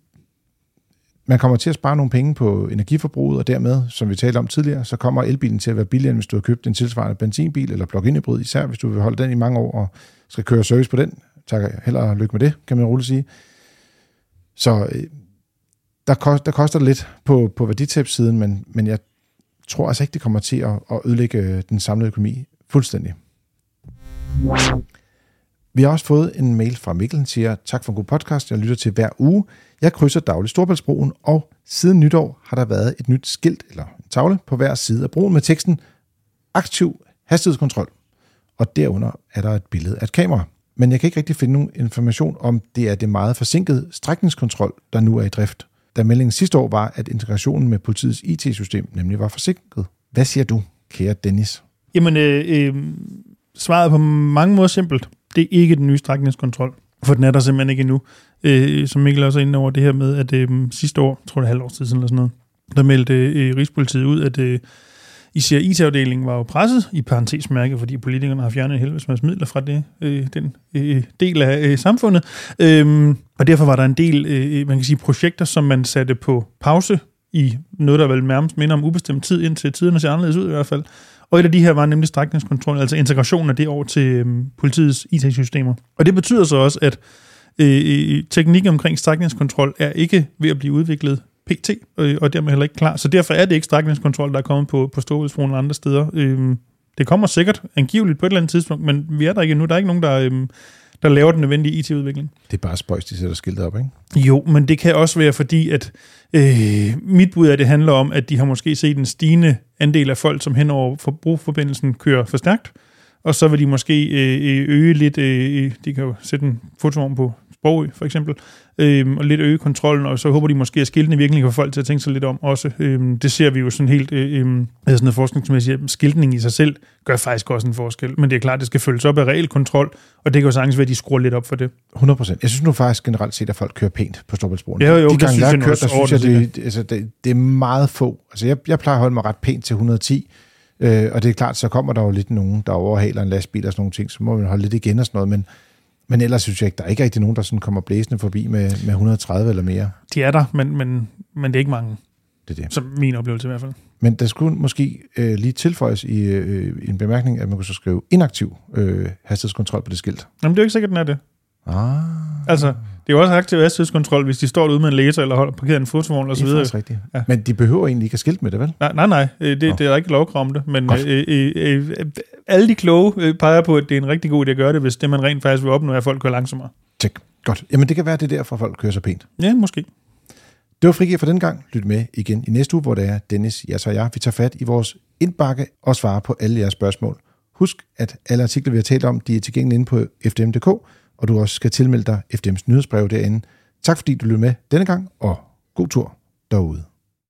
man kommer til at spare nogle penge på energiforbruget, og dermed, som vi talte om tidligere, så kommer elbilen til at være billigere, end hvis du har købt en tilsvarende benzinbil eller plug-in hybrid, især hvis du vil holde den i mange år og skal køre service på den. Tak, held lykke med det, kan man roligt sige. Så øh, der, kost, der koster det lidt på, på værditabssiden, men, men jeg tror altså ikke, det kommer til at, at ødelægge øh, den samlede økonomi fuldstændig. Vi har også fået en mail fra Mikkel, der siger, tak for en god podcast, jeg lytter til hver uge. Jeg krydser dagligt Storbæltsbroen, og siden nytår har der været et nyt skilt eller en tavle på hver side af broen med teksten aktiv hastighedskontrol, og derunder er der et billede af et kamera. Men jeg kan ikke rigtig finde nogen information om, det er det meget forsinkede strækningskontrol, der nu er i drift. Da meldingen sidste år var, at integrationen med politiets IT-system nemlig var forsinket. Hvad siger du, kære Dennis? Jamen, øh, øh, svaret er på mange måder simpelt. Det er ikke den nye strækningskontrol, for den er der simpelthen ikke endnu. Øh, som Mikkel også er inde over det her med, at øh, sidste år, jeg tror det er halvår siden eller sådan noget, der meldte øh, øh Rigspolitiet ud, at øh, især IT-afdelingen var jo presset, i parentesmærke, fordi politikerne har fjernet helvedes masse midler fra det, øh, den øh, del af øh, samfundet. Øhm, og derfor var der en del, øh, øh, man kan sige, projekter, som man satte på pause i noget, der vel nærmest minder om ubestemt tid, indtil tiderne ser anderledes ud i hvert fald. Og et af de her var nemlig strækningskontrol, altså integrationen af det over til øh, politiets IT-systemer. Og det betyder så også, at øh, øh, teknikken omkring strækningskontrol er ikke ved at blive udviklet pt, øh, og dermed heller ikke klar. Så derfor er det ikke strækningskontrol, der er kommet på, på Storvældsbroen eller andre steder. Øh, det kommer sikkert angiveligt på et eller andet tidspunkt, men vi er der ikke endnu. Der er ikke nogen, der, øh, der laver den nødvendige IT-udvikling. Det er bare spøjs, de sætter skiltet op, ikke? Jo, men det kan også være fordi, at øh, mit bud af det handler om, at de har måske set en stigende andel af folk, som hen over forbrugforbindelsen kører for stærkt, og så vil de måske øh, øge lidt, øh, de kan jo sætte en fotovogn på Sprogø for eksempel, øh, og lidt øge kontrollen, og så håber de måske, at skiltene virkelig kan få folk til at tænke sig lidt om også. Øh, det ser vi jo sådan helt øh, øh, sådan noget forskningsmæssigt. Skiltning i sig selv gør faktisk også en forskel, men det er klart, at det skal følges op af reel kontrol, og det kan jo sagtens være, at de skruer lidt op for det. 100 procent. Jeg synes nu faktisk generelt set, at folk kører pænt på Storbæltsbroen. Ja, jo, De gange, jeg har kørt, der synes jeg, det, altså, det, det er meget få. Altså, jeg, jeg plejer at holde mig ret pænt til 110, øh, og det er klart, så kommer der jo lidt nogen, der overhaler en lastbil og sådan nogle ting, så må man holde lidt igen og sådan noget, men men ellers synes jeg ikke, der er ikke rigtig nogen, der sådan kommer blæsende forbi med, med 130 eller mere. De er der, men, men, men det er ikke mange, Det er det. som min oplevelse i hvert fald. Men der skulle måske øh, lige tilføjes i, øh, i en bemærkning, at man kunne så skrive inaktiv øh, hastighedskontrol på det skilt. Jamen, det er jo ikke sikkert, den er det. Ah, Altså, det er jo også aktiv hastighedskontrol, hvis de står ude med en laser eller holder parkeret en fotovogn og så det er faktisk rigtigt. Ja. Men de behøver egentlig ikke at skilte med det, vel? Nej, nej, nej. øh, Det, det er ikke lovkrav om det. Men øh, øh, øh, øh, alle de kloge øh, peger på, at det er en rigtig god idé at gøre det, hvis det, man rent faktisk vil opnå, er, at folk kører langsommere. Tjek. Godt. Jamen det kan være, det er derfor, folk kører så pænt. Ja, måske. Det var frigir for den gang. Lyt med igen i næste uge, hvor det er Dennis, jeg og jeg. Vi tager fat i vores indbakke og svarer på alle jeres spørgsmål. Husk, at alle artikler, vi har talt om, de er tilgængelige inde på fdm.dk, og du også skal tilmelde dig FDM's nyhedsbrev derinde. Tak fordi du lyttede med denne gang, og god tur derude.